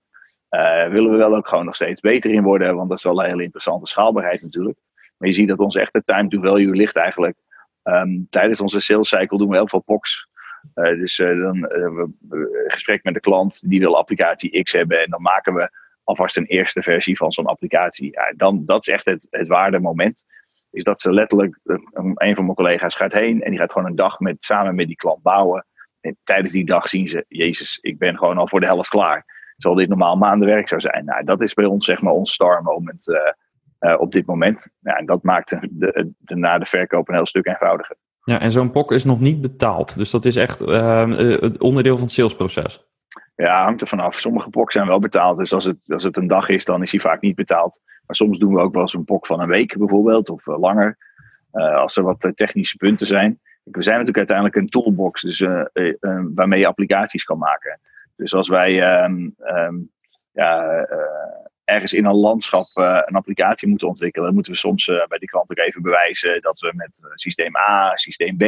Uh, willen we wel ook gewoon nog steeds beter in worden, want dat is wel een hele interessante schaalbaarheid natuurlijk. Maar je ziet dat onze echte time to value ligt eigenlijk. Um, tijdens onze sales cycle doen we heel veel POCs. Uh, dus uh, dan we gesprek met de klant, die wil applicatie X hebben. En dan maken we alvast een eerste versie van zo'n applicatie. Ja, dan, dat is echt het, het waardemoment. Is dat ze letterlijk, een van mijn collega's gaat heen en die gaat gewoon een dag met, samen met die klant bouwen. En tijdens die dag zien ze, Jezus, ik ben gewoon al voor de helft klaar terwijl dit normaal maandenwerk zou zijn. Nou, dat is bij ons zeg maar ons star moment op dit moment. Ja, en dat maakt de, de, na de verkoop een heel stuk eenvoudiger. Ja, en zo'n POC is nog niet betaald. Dus dat is echt uh, onderdeel van het salesproces. Ja, hangt er vanaf. Sommige POC zijn wel betaald. Dus als het, als het een dag is, dan is hij vaak niet betaald. Maar soms doen we ook wel eens een POC van een week bijvoorbeeld, of langer. als er wat technische punten zijn. We zijn natuurlijk uiteindelijk een toolbox, dus waarmee je applicaties kan maken. Dus als wij um, um, ja, ergens in een landschap uh, een applicatie moeten ontwikkelen, dan moeten we soms uh, bij die klant ook even bewijzen dat we met systeem A, systeem B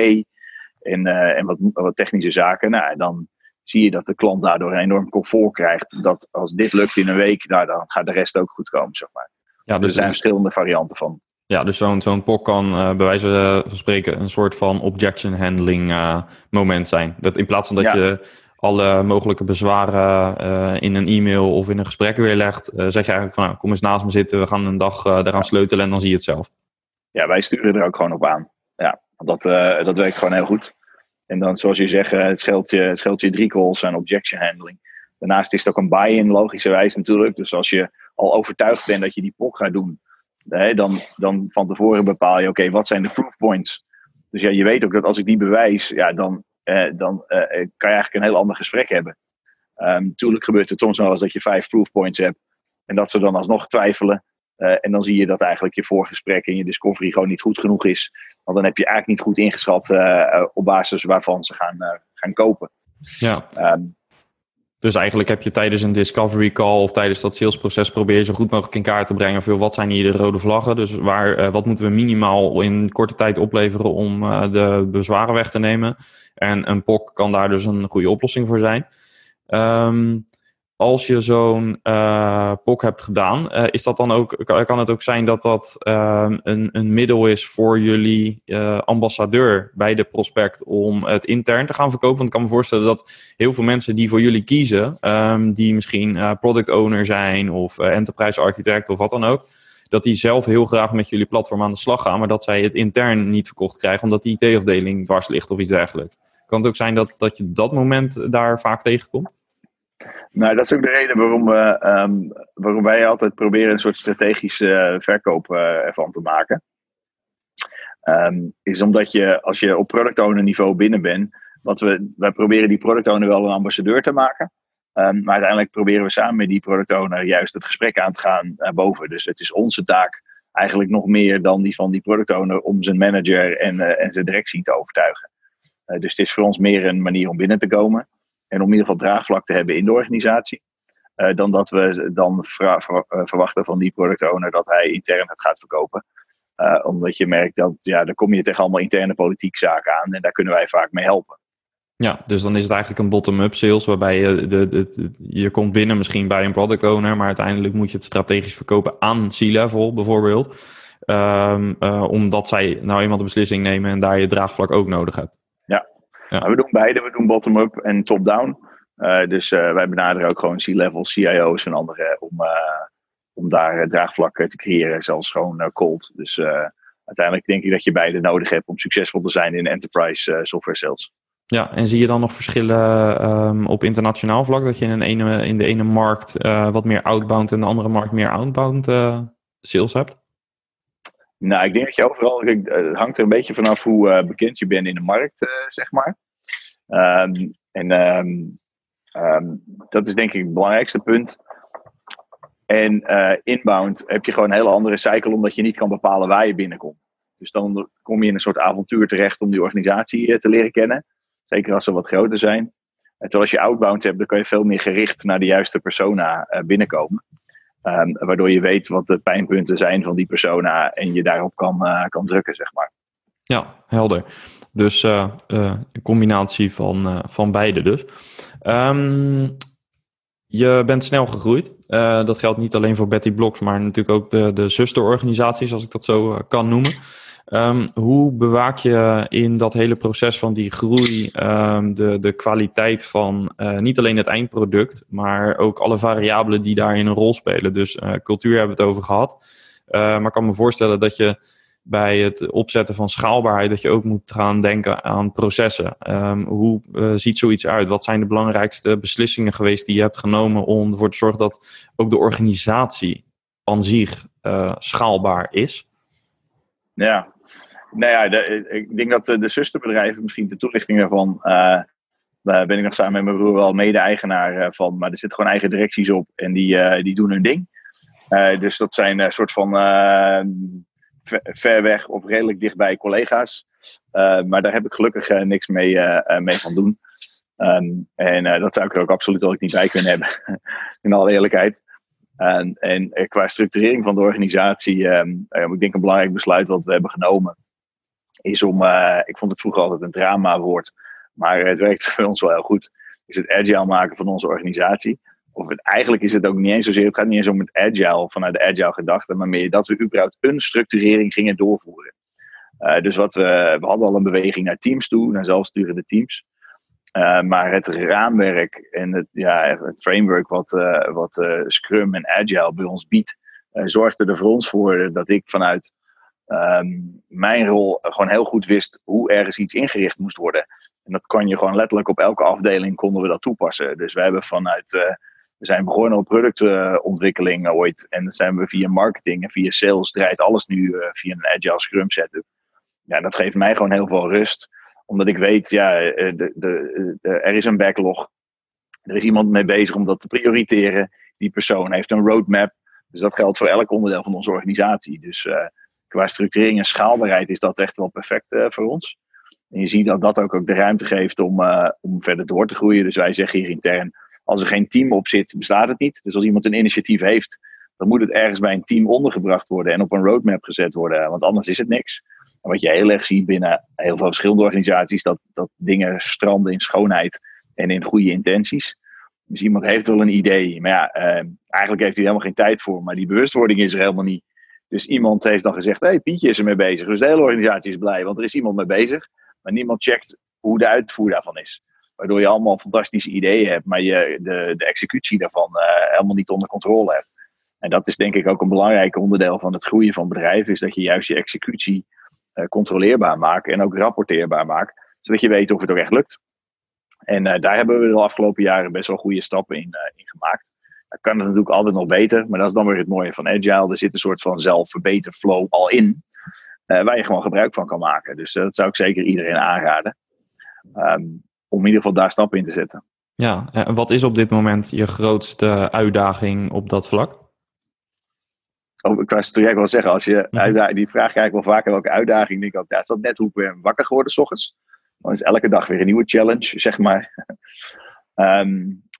en, en wat, wat, technische zaken, nou, dan zie je dat de klant daardoor een enorm comfort krijgt. Dat als dit lukt in een week, nou, dan gaat de rest ook goed komen, zeg maar. Ja, dus er zijn verschillende varianten van. Ja, dus zo'n zo'n POC kan uh, bij wijze van spreken een soort van objection handling uh, moment zijn. Dat in plaats van dat ja. je alle mogelijke bezwaren uh, in een e-mail of in een gesprek weerlegt, uh, zeg je eigenlijk van nou, kom eens naast me zitten, we gaan een dag uh, eraan sleutelen en dan zie je het zelf. Ja, wij sturen er ook gewoon op aan. Ja, dat, dat werkt gewoon heel goed. En dan, zoals je zegt, het scheelt je, het scheelt je drie calls aan objection handling. Daarnaast is het ook een buy-in, logischerwijs natuurlijk. Dus als je al overtuigd bent dat je die POC gaat doen, dan, dan van tevoren bepaal je, oké, wat zijn de proof points? Dus ja, je weet ook dat als ik die bewijs, ja, dan dan uh, kan je eigenlijk een heel ander gesprek hebben. Um, natuurlijk gebeurt het soms wel eens dat je vijf proof points hebt en dat ze dan alsnog twijfelen. Uh, en dan zie je dat eigenlijk je voorgesprek en je discovery gewoon niet goed genoeg is. Want dan heb je eigenlijk niet goed ingeschat op basis waarvan ze gaan, gaan kopen. Ja. Um, dus eigenlijk heb je tijdens een discovery call of tijdens dat salesproces probeer je zo goed mogelijk in kaart te brengen. Veel, wat zijn hier de rode vlaggen? Dus waar, wat moeten we minimaal in korte tijd opleveren om de bezwaren weg te nemen? En een POC kan daar dus een goede oplossing voor zijn. Um, als je zo'n uh, POC hebt gedaan, uh, is dat dan ook, kan het ook zijn dat dat uh, een, een middel is voor jullie uh, ambassadeur bij de prospect om het intern te gaan verkopen? Want ik kan me voorstellen dat heel veel mensen die voor jullie kiezen, um, die misschien product owner zijn of enterprise architect of wat dan ook, dat die zelf heel graag met jullie platform aan de slag gaan, maar dat zij het intern niet verkocht krijgen omdat die IT-afdeling dwars ligt of iets dergelijks. Kan het ook zijn dat, dat je dat moment daar vaak tegenkomt? Nou, dat is ook de reden waarom, we, um, waarom wij altijd proberen een soort strategische eh, verkoop uh, ervan te maken. Um, is omdat je, als je op product owner niveau binnen bent, wat we, wij proberen die product owner wel een ambassadeur te maken. Um, maar uiteindelijk proberen we samen met die product owner juist het gesprek aan te gaan naar boven. Dus het is onze taak eigenlijk nog meer dan die van die product owner om zijn manager en, en zijn directie te overtuigen. Uh, dus het is voor ons meer een manier om binnen te komen. En om in ieder geval draagvlak te hebben in de organisatie. Uh, dan dat we dan eh, verwachten van die product owner dat hij intern het gaat verkopen. Omdat je merkt dat ja, dan kom je tegen allemaal interne politiek zaken aan en daar kunnen wij vaak mee helpen. Ja, dus dan is het eigenlijk een bottom-up sales waarbij je, je komt binnen misschien bij een product owner, maar uiteindelijk moet je het strategisch verkopen aan C-level bijvoorbeeld. Um, omdat zij nou eenmaal de beslissing nemen en daar je draagvlak ook nodig hebt. Ja, we doen beide. We doen bottom-up en top-down. Uh, dus wij benaderen ook gewoon C-level, CIO's en anderen om, om daar draagvlak te creëren, zelfs gewoon cold. Dus uiteindelijk denk ik dat je beide nodig hebt om succesvol te zijn in enterprise software sales. Ja, en zie je dan nog verschillen um, op internationaal vlak? Dat je in, een ene, in de ene markt wat meer outbound en de andere markt meer outbound sales hebt? Nou, ik denk dat je overal, het hangt er een beetje vanaf hoe uh, bekend je bent in de markt, zeg maar. Um, en um, dat is denk ik het belangrijkste punt. En inbound heb je gewoon een hele andere cycle, omdat je niet kan bepalen waar je binnenkomt. Dus dan kom je in een soort avontuur terecht om die organisatie te leren kennen. Zeker als ze wat groter zijn. En terwijl als je outbound hebt, dan kan je veel meer gericht naar de juiste persona binnenkomen. Um, waardoor je weet wat de pijnpunten zijn van die persona en je daarop kan, uh, kan drukken, zeg maar. Ja, helder. Dus een combinatie van, van beide dus. Um, je bent snel gegroeid. dat geldt niet alleen voor Betty Blocks, maar natuurlijk ook de, de zusterorganisaties, als ik dat zo kan noemen. Um, hoe bewaak je in dat hele proces van die groei um, de, de kwaliteit van uh, niet alleen het eindproduct, maar ook alle variabelen die daarin een rol spelen? Dus uh, cultuur hebben we het over gehad. Uh, maar ik kan me voorstellen dat je bij het opzetten van schaalbaarheid, dat je ook moet gaan denken aan processen. Hoe ziet zoiets uit? Wat zijn de belangrijkste beslissingen geweest die je hebt genomen om ervoor te zorgen dat ook de organisatie aan zich schaalbaar is? Ja, nou ja, ik denk dat de, zusterbedrijven, misschien de toelichting daarvan, daar ben ik nog samen met mijn broer wel mede-eigenaar uh, van. Maar er zitten gewoon eigen directies op en die, die doen hun ding. dus dat zijn een soort van ver weg of redelijk dichtbij collega's. maar daar heb ik gelukkig niks mee, mee van doen. Um, en dat zou ik er ook absoluut ook niet bij kunnen hebben, (laughs) in alle eerlijkheid. En, en qua structurering van de organisatie, um, ik denk een belangrijk besluit wat we hebben genomen is om, uh, ik vond het vroeger altijd een drama-woord, maar het werkt (laughs) voor ons wel heel goed, is het agile maken van onze organisatie. Of het, eigenlijk is het ook niet eens zozeer, het gaat niet eens om het agile vanuit de agile gedachte, maar meer dat we überhaupt een structurering gingen doorvoeren. Uh, dus wat we, we hadden al een beweging naar teams toe, naar zelfsturende teams. Uh, maar het raamwerk en het, ja, het framework wat, wat Scrum en Agile bij ons biedt, zorgde er voor ons voor dat ik vanuit um, mijn rol gewoon heel goed wist hoe ergens iets ingericht moest worden. En dat kan je gewoon letterlijk op elke afdeling konden we dat toepassen. Dus we hebben vanuit, uh, we zijn begonnen op productontwikkeling ooit. En dan zijn we via marketing en via sales draait alles nu uh, via een agile scrum setup. Ja, dat geeft mij gewoon heel veel rust. Omdat ik weet, ja, eh, de, de, er is een backlog. Er is iemand mee bezig om dat te prioriteren. Die persoon heeft een roadmap. Dus dat geldt voor elk onderdeel van onze organisatie. Dus qua structurering en schaalbaarheid is dat echt wel perfect uh, voor ons. En je ziet dat dat ook, ook de ruimte geeft om, uh, om verder door te groeien. Dus wij zeggen hier intern, als er geen team op zit, bestaat het niet. Dus als iemand een initiatief heeft, dan moet het ergens bij een team ondergebracht worden en op een roadmap gezet worden. Want anders is het niks. En wat je heel erg ziet binnen heel veel verschillende organisaties, dat, dat dingen stranden in schoonheid en in goede intenties. Dus iemand heeft wel een idee, maar ja, uh, eigenlijk heeft hij helemaal geen tijd voor. Maar die bewustwording is er helemaal niet. Dus iemand heeft dan gezegd, hey, Pietje is er mee bezig. Dus de hele organisatie is blij, want er is iemand mee bezig. Maar niemand checkt hoe de uitvoer daarvan is. Waardoor je allemaal fantastische ideeën hebt, maar je de, de executie daarvan uh, helemaal niet onder controle hebt. En dat is denk ik ook een belangrijk onderdeel van het groeien van bedrijven, is dat je juist je executie uh, controleerbaar maakt en ook rapporteerbaar maakt, zodat je weet of het ook echt lukt. En uh, daar hebben we de afgelopen jaren best wel goede stappen in, in gemaakt. Kan het natuurlijk altijd nog beter, maar dat is dan weer het mooie van Agile. Er zit een soort van zelfverbeterflow al in, uh, waar je gewoon gebruik van kan maken. Dus uh, dat zou ik zeker iedereen aanraden. Um, om in ieder geval daar stappen in te zetten. Ja, en wat is op dit moment je grootste uitdaging op dat vlak? Oh, ik was toen wel zeggen, als je mhm. die vraag krijg ik wel vaker welke uitdaging. denk ik ook, ja, het is net hoe ik wakker geworden s ochtends. Dan is elke dag weer een nieuwe challenge, zeg maar. um, (laughs)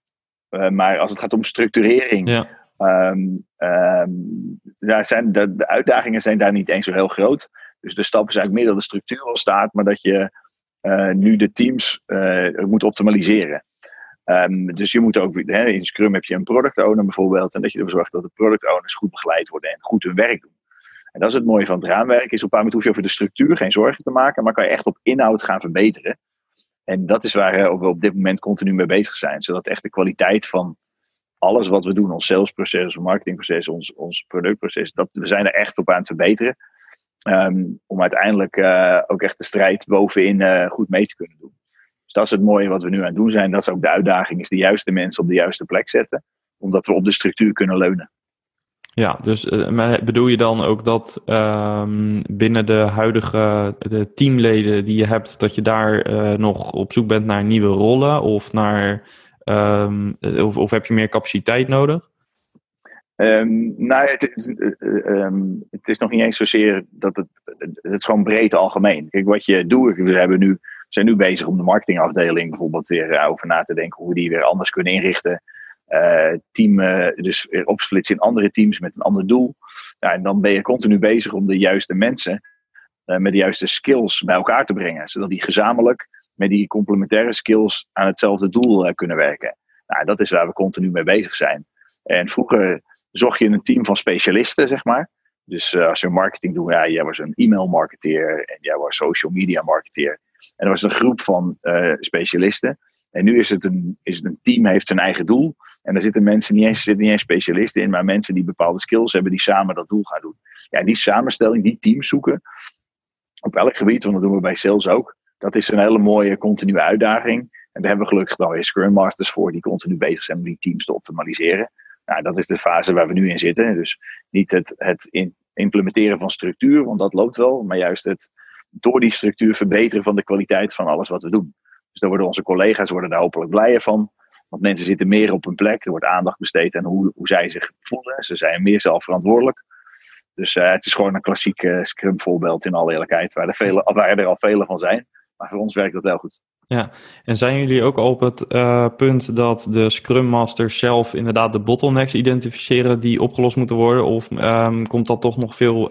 Uh, maar als het gaat om structurering, ja. Um, um, daar zijn de, de, uitdagingen zijn daar niet eens zo heel groot. Dus de stap is eigenlijk meer dat de structuur al staat, maar dat je uh, nu de teams uh, moet optimaliseren. Um, dus je moet ook, hè, in Scrum heb je een product owner bijvoorbeeld, en dat je ervoor zorgt dat de product owners goed begeleid worden en goed hun werk doen. En dat is het mooie van het raamwerk. Is op een moment hoef je over de structuur geen zorgen te maken, maar kan je echt op inhoud gaan verbeteren. En dat is waar we op dit moment continu mee bezig zijn. Zodat echt de kwaliteit van alles wat we doen, ons salesproces, ons marketingproces, ons, ons productproces, dat, we zijn er echt op aan het verbeteren. Um, om uiteindelijk uh, ook echt de strijd bovenin uh, goed mee te kunnen doen. Dus dat is het mooie wat we nu aan het doen zijn. Dat is ook de uitdaging, is de juiste mensen op de juiste plek zetten. Omdat we op de structuur kunnen leunen. Ja, dus uh, bedoel je dan ook dat um, binnen de huidige de teamleden die je hebt, dat je daar nog op zoek bent naar nieuwe rollen of naar um, of, of heb je meer capaciteit nodig? Um, nou, het is, um, het is nog niet eens zozeer dat het. Het is gewoon breed algemeen. Kijk, wat je doet. We hebben nu, zijn nu bezig om de marketingafdeling bijvoorbeeld weer over na te denken hoe we die weer anders kunnen inrichten. Uh, team, uh, dus weer opsplitsen in andere teams met een ander doel. En dan ben je continu bezig om de juiste mensen met de juiste skills bij elkaar te brengen. Zodat die gezamenlijk met die complementaire skills aan hetzelfde doel kunnen werken. Nou, dat is waar we continu mee bezig zijn. En vroeger zocht je een team van specialisten, zeg maar. Dus als je marketing doet, ja, jij was een e-mail marketeer en jij was social media marketeer. En er was een groep van specialisten. En nu is het, een, is het een team, heeft zijn eigen doel. En daar zitten mensen niet eens, zitten niet eens specialisten in, maar mensen die bepaalde skills hebben, die samen dat doel gaan doen. Ja, die samenstelling, die teams zoeken, op elk gebied, want dat doen we bij sales ook. Dat is een hele mooie continue uitdaging. En daar hebben we gelukkig dan weer Scrum Masters voor, die continu bezig zijn om die teams te optimaliseren. Nou, dat is de fase waar we nu in zitten. Dus niet het, het implementeren van structuur, want dat loopt wel, maar juist het door die structuur verbeteren van de kwaliteit van alles wat we doen. Dus daar worden onze collega's worden daar hopelijk blijer van. Want mensen zitten meer op hun plek. Er wordt aandacht besteed aan hoe, hoe zij zich voelen. Ze zijn meer zelfverantwoordelijk. Dus uh, het is gewoon een klassiek uh, Scrum voorbeeld in alle eerlijkheid, waar er, vele, waar er al vele van zijn. Maar voor ons werkt dat wel goed. Ja, en zijn jullie ook op het uh, punt dat de Scrum Masters zelf inderdaad de bottlenecks identificeren die opgelost moeten worden? Of um, komt dat toch nog veel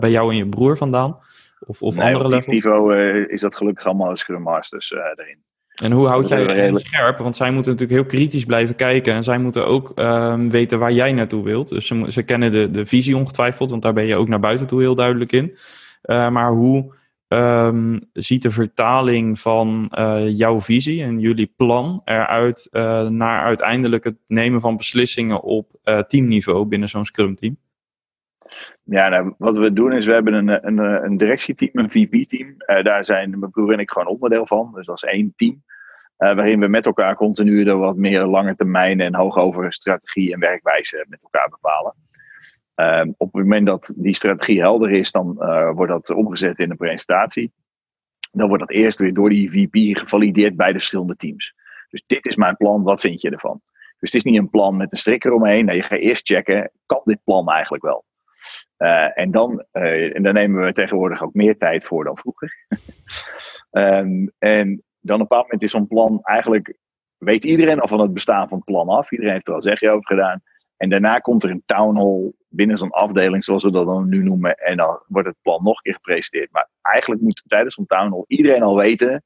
bij jou en je broer vandaan? Of, of nee, andere op levels? niveau is dat gelukkig allemaal Scrum Masters erin. En hoe houd jij hen scherp? Want zij moeten natuurlijk heel kritisch blijven kijken. En zij moeten ook um, weten waar jij naartoe wilt. Dus ze, ze kennen de, de visie ongetwijfeld, want daar ben je ook naar buiten toe heel duidelijk in. maar hoe Um, ziet de vertaling van uh, jouw visie en jullie plan eruit uh, naar uiteindelijk het nemen van beslissingen op teamniveau binnen zo'n Scrum team? Ja, nou, wat we doen is we hebben een, een, een directieteam, een VP-team. daar zijn mijn broer en ik gewoon onderdeel van. Dus dat is één team. waarin we met elkaar continu de wat meer lange termijn en hoogovere strategie en werkwijze met elkaar bepalen. Uh, op het moment dat die strategie helder is, dan uh, wordt dat omgezet in een presentatie. Dan wordt dat eerst weer door die VP gevalideerd bij de verschillende teams. Dus dit is mijn plan, wat vind je ervan? Dus het is niet een plan met een strik eromheen. Nee, je gaat eerst checken, kan dit plan eigenlijk wel? Uh, en, dan, en daar nemen we tegenwoordig ook meer tijd voor dan vroeger. um, (laughs) en dan op een bepaald moment is zo'n plan eigenlijk, weet iedereen al van het bestaan van het plan af. Iedereen heeft er al zegje over gedaan. En daarna komt er een town hall binnen zo'n afdeling, zoals we dat dan nu noemen. En dan wordt het plan nog een keer gepresenteerd. Maar eigenlijk moet tijdens zo'n town hall iedereen al weten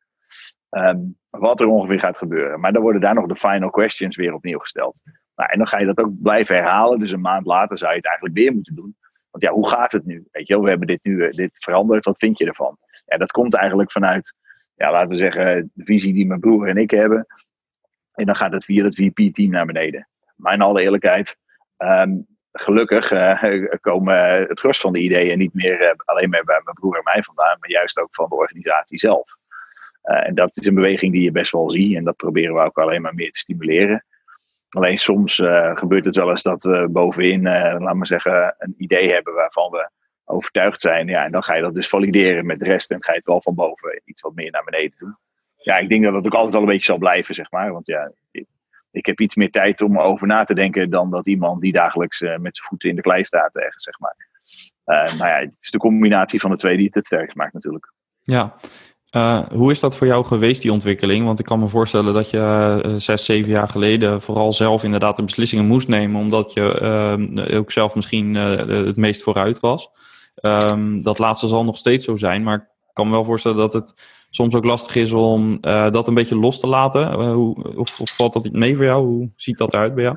um, wat er ongeveer gaat gebeuren. Maar dan worden daar nog de final questions weer opnieuw gesteld. Nou, en dan ga je dat ook blijven herhalen. Dus een maand later zou je het eigenlijk weer moeten doen. Want ja, hoe gaat het nu? Weet je we hebben dit nu dit veranderd. Wat vind je ervan? Ja, dat komt eigenlijk vanuit, ja, laten we zeggen, de visie die mijn broer en ik hebben. En dan gaat het via het VP-team naar beneden. Maar in alle eerlijkheid, um, gelukkig uh, (laughs) komen het rust van de ideeën niet meer alleen maar bij mijn broer en mij vandaan, maar juist ook van de organisatie zelf. En dat is een beweging die je best wel ziet en dat proberen we ook alleen maar meer te stimuleren. Alleen soms gebeurt het wel eens dat we bovenin, laten we zeggen, een idee hebben waarvan we overtuigd zijn. Ja, en dan ga je dat dus valideren met de rest en ga je het wel van boven iets wat meer naar beneden doen. Ja, ik denk dat dat ook altijd wel een beetje zal blijven, zeg maar. Want ja, ik heb iets meer tijd om over na te denken dan dat iemand die dagelijks uh, met zijn voeten in de klei staat ergens, zeg maar. Nou ja, het is de combinatie van de twee die het het sterkst maakt natuurlijk. Ja, uh, hoe is dat voor jou geweest, die ontwikkeling? Want ik kan me voorstellen dat je zes, zeven jaar geleden vooral zelf inderdaad de beslissingen moest nemen, omdat je ook zelf misschien het meest vooruit was. Um, dat laatste zal nog steeds zo zijn, maar ik kan me wel voorstellen dat het soms ook lastig is om uh, dat een beetje los te laten. Uh, hoe, of, of, valt dat mee voor jou? Hoe ziet dat eruit bij jou?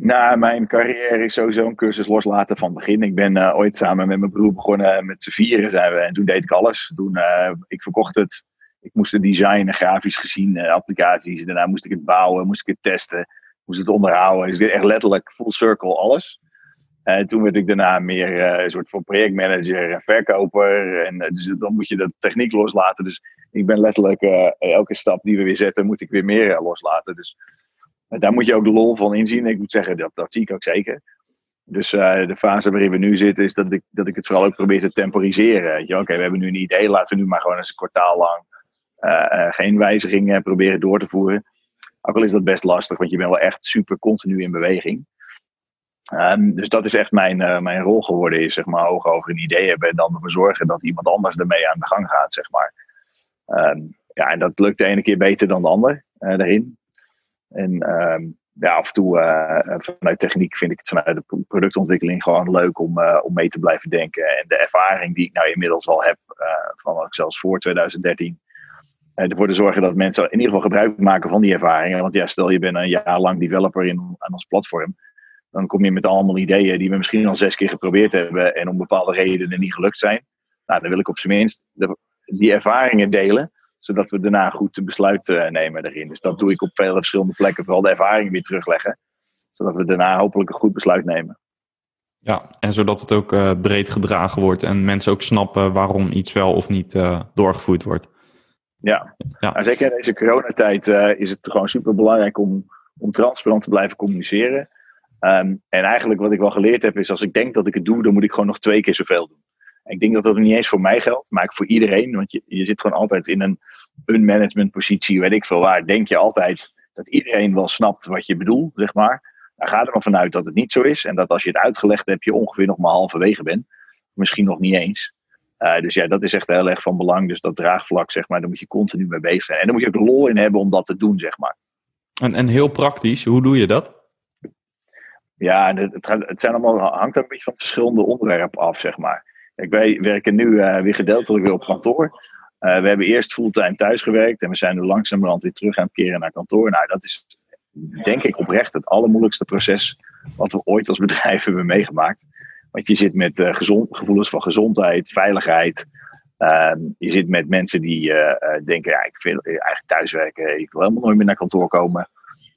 Nou, mijn carrière is sowieso een cursus loslaten van het begin. Ik ben uh, ooit samen met mijn broer begonnen met z'n vieren zijn we. En toen deed ik alles. Toen, uh, ik verkocht het. Ik moest het designen, grafisch gezien, uh, applicaties. Daarna moest ik het bouwen, moest ik het testen, moest het onderhouden. Dus echt letterlijk full circle alles. En toen werd ik daarna meer een soort van projectmanager en verkoper. En dus dan moet je de techniek loslaten. Dus ik ben letterlijk elke stap die we weer zetten, moet ik weer meer loslaten. Dus daar moet je ook de lol van inzien. Ik moet zeggen, dat, dat zie ik ook zeker. Dus uh, de fase waarin we nu zitten, is dat ik, dat ik het vooral ook probeer te temporiseren. Oké, we hebben nu een idee, laten we nu maar gewoon eens een kwartaal lang uh, uh, geen wijzigingen proberen door te voeren. Ook al is dat best lastig, want je bent wel echt super continu in beweging. Um, dus dat is echt mijn, mijn rol geworden, is zeg maar hoog over een idee hebben en dan ervoor zorgen dat iemand anders ermee aan de gang gaat, zeg maar. Um, ja, en dat lukt de ene keer beter dan de ander daarin. En um, ja, af en toe uh, vanuit techniek vind ik het vanuit de productontwikkeling gewoon leuk om, uh, om mee te blijven denken. En de ervaring die ik nou inmiddels al heb, uh, van zelfs voor 2013, ervoor te zorgen dat mensen in ieder geval gebruik maken van die ervaringen. Want ja, stel je bent een jaar lang developer in, aan ons platform. Dan kom je met allemaal ideeën die we misschien al zes keer geprobeerd hebben en om bepaalde redenen niet gelukt zijn. Nou, dan wil ik op zijn minst de, die ervaringen delen zodat we daarna goed een besluit uh, nemen erin. Dus dat doe ik op vele verschillende plekken, vooral de ervaringen weer terugleggen. Zodat we daarna hopelijk een goed besluit nemen. Ja, en zodat het ook uh, breed gedragen wordt en mensen ook snappen waarom iets wel of niet uh, doorgevoerd wordt. Ja, ja. Nou, zeker in deze coronatijd is het gewoon super belangrijk om, om transparant te blijven communiceren. Um, en eigenlijk wat ik wel geleerd heb is, als ik denk dat ik het doe, dan moet ik gewoon nog twee keer zoveel doen. Ik denk dat dat niet eens voor mij geldt, maar voor iedereen. Want je, je zit gewoon altijd in een, een managementpositie, weet ik veel waar. Denk je altijd dat iedereen wel snapt wat je bedoelt, zeg maar. Dan ga er maar vanuit dat het niet zo is. En dat als je het uitgelegd hebt, je ongeveer nog maar halverwege bent. Misschien nog niet eens. Uh, dus ja, dat is echt heel erg van belang. Dus dat draagvlak, zeg maar, daar moet je continu mee bezig zijn. En daar moet je ook lol in hebben om dat te doen, zeg maar. En, en heel praktisch, hoe doe je dat? Ja, het, het, het zijn allemaal, hangt een beetje van verschillende onderwerpen af, zeg maar. Kijk, wij werken nu uh, weer gedeeltelijk weer op kantoor. Uh, we hebben eerst fulltime thuis gewerkt en we zijn nu langzamerhand weer terug aan het keren naar kantoor. Nou, dat is denk ik oprecht het allermoeilijkste proces wat we ooit als bedrijf (laughs) hebben meegemaakt. Want je zit met uh, gezond, gevoelens van gezondheid, veiligheid. Ehm, je zit met mensen die denken, ja, ik wil eigenlijk thuiswerken, ik wil helemaal nooit meer naar kantoor komen.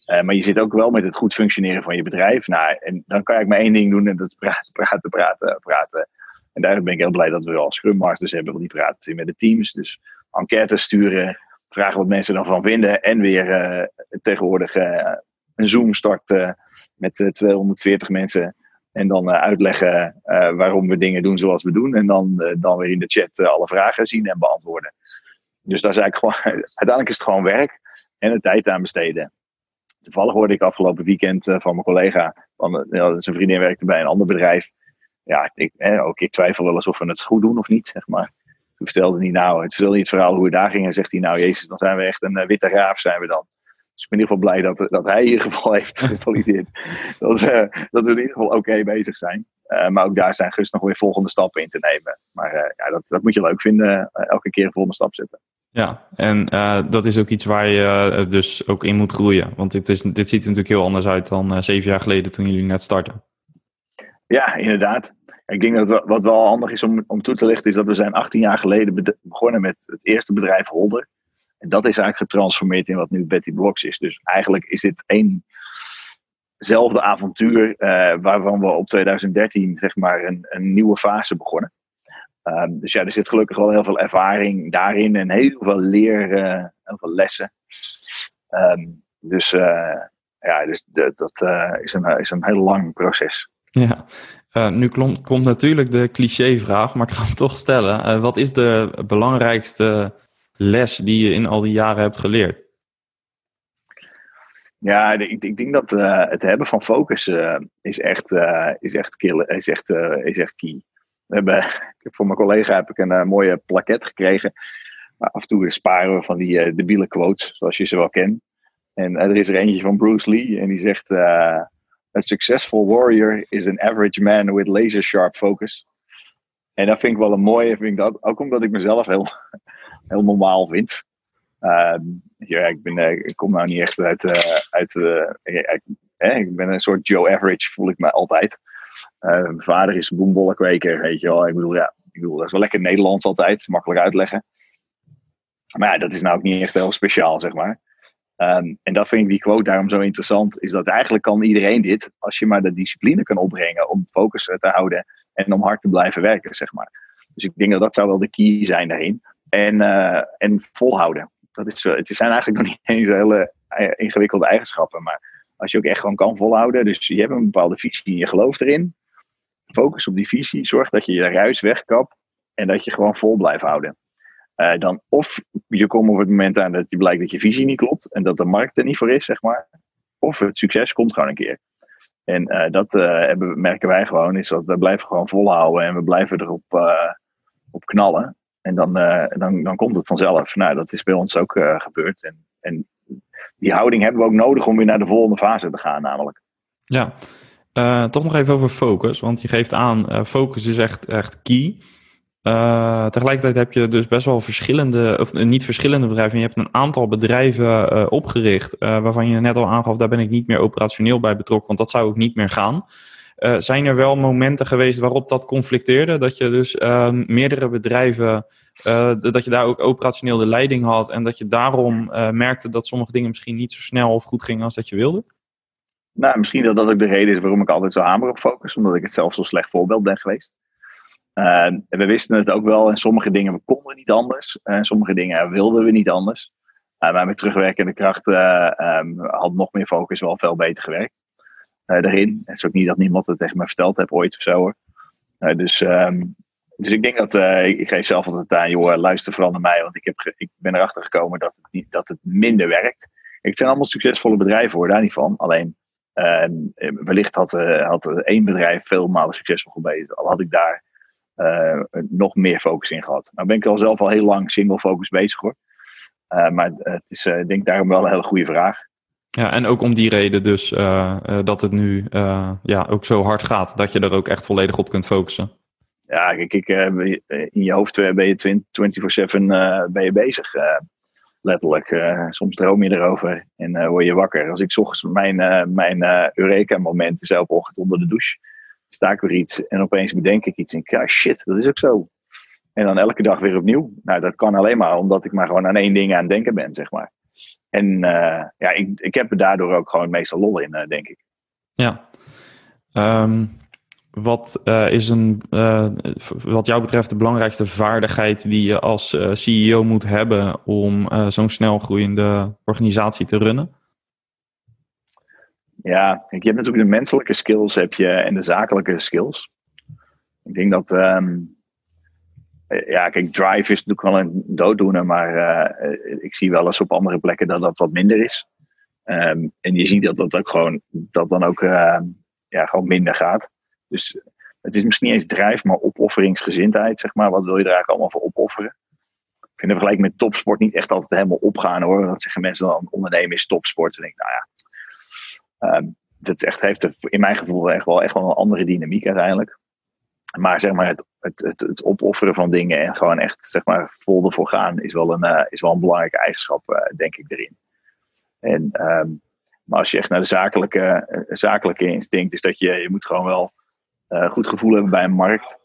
maar je zit ook wel met het goed functioneren van je bedrijf. Nou, en dan kan ik maar één ding doen en dat is praten, praten, praten, praten. En daarom ben ik heel blij dat we al Scrum Masters hebben, want die praten met de teams. Dus enquêtes sturen, vragen wat mensen ervan vinden. En weer uh, tegenwoordig uh, een Zoom starten met eh, 240 mensen. En dan uitleggen waarom we dingen doen zoals we doen. En dan, dan weer in de chat alle vragen zien en beantwoorden. Dus daar is eigenlijk gewoon, (laughs) uiteindelijk is het gewoon werk en de tijd aan besteden. Toevallig hoorde ik afgelopen weekend van mijn collega, van, zijn vriendin werkte bij een ander bedrijf ja, ik, eh, ook ik twijfel wel eens of we het goed doen of niet, zeg maar. Toen vertelde hij nou, het vertelde niet het verhaal hoe het daar ging. En zegt hij nou, jezus, dan zijn we echt een uh, witte raaf zijn we dan. Dus ik ben in ieder geval blij dat, dat hij in ieder geval heeft (laughs) gevalideerd. dat, uh, dat we in ieder geval oké bezig zijn. Uh, maar ook daar zijn Gus nog weer volgende stappen in te nemen. Maar ja, dat, dat moet je leuk vinden, elke keer een volgende stap zetten. Ja, en dat is ook iets waar je dus ook in moet groeien. Want dit, is, dit ziet er natuurlijk heel anders uit dan zeven jaar geleden toen jullie net starten. Ja, inderdaad. Ik denk dat wat wel handig is om, om toe te lichten, is dat we zijn 18 jaar geleden begonnen met het eerste bedrijf Holder. En dat is eigenlijk getransformeerd in wat nu Betty Blocks is. Dus eigenlijk is dit éénzelfde avontuur uh, waarvan we op 2013 zeg maar een, een nieuwe fase begonnen. Um, dus ja, er zit gelukkig wel heel veel ervaring daarin en heel veel leer, uh, heel veel lessen. Um, dus uh, ja, dus de, dat is, een, is een heel lang proces. Ja, uh, nu komt, natuurlijk de clichévraag, maar ik ga hem toch stellen. Uh, wat is de belangrijkste les die je in al die jaren hebt geleerd? Ja, ik, ik denk dat uh, het hebben van focus is echt, is echt, is echt, is echt key. (laughs) Voor mijn collega heb ik een mooie plaket gekregen. Maar af en toe sparen we van die debiele quotes, zoals je ze wel kent. En er is er eentje van Bruce Lee en die zegt A successful warrior is an average man with laser sharp focus. En dat vind ik wel een mooie, vind ik ook omdat ik mezelf heel, (laughs) heel normaal vind. Ehm, ja, ik, ben, ik kom nou niet echt uit. uit ik ben een soort Joe Average, voel ik me altijd. mijn vader is boembollenkweker, weet je wel. Ik bedoel, ja, ik bedoel, dat is wel lekker Nederlands altijd, makkelijk uitleggen. Maar ja, dat is nou ook niet echt heel speciaal, zeg maar. Ehm, en dat vind ik die quote daarom zo interessant, is dat eigenlijk kan iedereen dit, als je maar de discipline kan opbrengen om focus te houden en om hard te blijven werken, zeg maar. Dus ik denk dat dat zou wel de key zijn daarin. En, uh, en volhouden. Dat is, het zijn eigenlijk nog niet eens hele eh, ingewikkelde eigenschappen, maar als je ook echt gewoon kan volhouden, dus je hebt een bepaalde visie en je gelooft erin, focus op die visie, zorg dat je je ruis wegkapt en dat je gewoon vol blijft houden. Uh, dan of je komt op het moment aan dat je blijkt dat je visie niet klopt en dat de markt er niet voor is, zeg maar. Of het succes komt gewoon een keer. En uh, dat uh, hebben, merken wij gewoon, is dat we blijven gewoon volhouden en we blijven erop op knallen. En dan, dan, dan komt het vanzelf. Nou, dat is bij ons ook gebeurd. En, en die houding hebben we ook nodig om weer naar de volgende fase te gaan, namelijk. Ja, toch nog even over focus. Want je geeft aan, focus is echt, echt key. Uh, tegelijkertijd heb je dus best wel verschillende, of eh, niet verschillende bedrijven. Je hebt een aantal bedrijven uh, opgericht, waarvan je net al aangaf, daar ben ik niet meer operationeel bij betrokken, want dat zou ook niet meer gaan. zijn er wel momenten geweest waarop dat conflicteerde? Dat je dus meerdere bedrijven, dat je daar ook operationeel de leiding had en dat je daarom merkte dat sommige dingen misschien niet zo snel of goed gingen als dat je wilde? Nou, misschien dat dat ook de reden is waarom ik altijd zo hamer op focus, omdat ik het zelf zo slecht voorbeeld ben geweest. Uh, we wisten het ook wel en sommige dingen we konden niet anders. En sommige dingen wilden we niet anders. Uh, maar met terugwerkende kracht um, had nog meer focus wel veel beter gewerkt. daarin. Het is ook niet dat niemand het tegen me verteld heeft ooit of zo hoor. dus, um, dus ik denk dat, ik geef zelf altijd aan, joh, luister vooral naar mij. Want ik, heb ik ben erachter gekomen dat het, niet, dat het minder werkt. Het zijn allemaal succesvolle bedrijven hoor, daar niet van. Alleen, wellicht had, had één bedrijf veel malen succesvol geweest. Al had ik daar uh, nog meer focus in gehad. Nou ben ik al zelf al heel lang single focus bezig hoor. Uh, maar het is uh, denk daarom wel een hele goede vraag. Ja, en ook om die reden dus dat het nu ja, ook zo hard gaat. Dat je er ook echt volledig op kunt focussen. Ja, kijk, ik, in je hoofd ben je 24-7 ben je bezig. letterlijk. soms droom je erover en word je wakker. Als ik ochtends mijn, mijn Eureka-moment is elke ochtend onder de douche sta ik weer iets en opeens bedenk ik iets en ja shit, dat is ook zo. En dan elke dag weer opnieuw. Nou, dat kan alleen maar omdat ik maar gewoon aan één ding aan het denken ben, zeg maar. En uh, ja, ik, ik heb er daardoor ook gewoon meestal lol in, uh, denk ik. Ja. Um, wat uh, is een, wat jou betreft de belangrijkste vaardigheid die je als CEO moet hebben om zo'n snel groeiende organisatie te runnen? Ja, je hebt natuurlijk de menselijke skills heb je, en de zakelijke skills. Ik denk dat, um, ja, kijk, drive is natuurlijk wel een dooddoener, maar uh, ik zie wel eens op andere plekken dat dat wat minder is. Um, en je ziet dat dat ook gewoon, dat dan ook, uh, ja, gewoon minder gaat. Dus het is misschien niet eens drive, maar opofferingsgezindheid, zeg maar. Wat wil je er eigenlijk allemaal voor opofferen? Ik vind de vergelijking met topsport niet echt altijd helemaal opgaan hoor. Dat zeggen mensen dan, ondernemen is topsport. En denk ik, nou ja, Um, dat echt, heeft in mijn gevoel echt wel, echt wel een andere dynamiek uiteindelijk. Maar zeg maar, het, het, het, opofferen van dingen en gewoon echt zeg maar, vol ervoor gaan is wel een, uh, is wel een belangrijke eigenschap, uh, denk ik, erin. En, um, maar als je echt naar de zakelijke, uh, zakelijke instinct is dat je, je moet gewoon wel goed gevoel hebben bij een markt.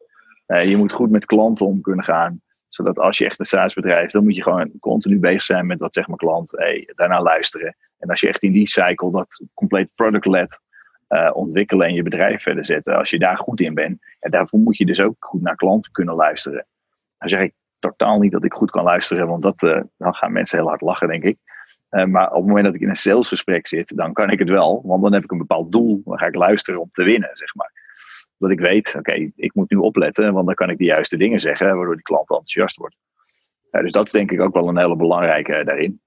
je moet goed met klanten om kunnen gaan zodat als je echt een SaaS-bedrijf, dan moet je gewoon continu bezig zijn met wat zegt mijn klant, daarna luisteren. En als je echt in die cycle dat compleet product-led uh, ontwikkelen en je bedrijf verder zetten, als je daar goed in bent, en daarvoor moet je dus ook goed naar klanten kunnen luisteren. Dan zeg ik totaal niet dat ik goed kan luisteren, want dat, uh, dan gaan mensen heel hard lachen, denk ik. Uh, maar op het moment dat ik in een salesgesprek zit, dan kan ik het wel, want dan heb ik een bepaald doel. Dan ga ik luisteren om te winnen, zeg maar. Dat ik weet, oké, ik moet nu opletten, want dan kan ik de juiste dingen zeggen, waardoor die klant enthousiast wordt. dus dat is denk ik ook wel een hele belangrijke daarin.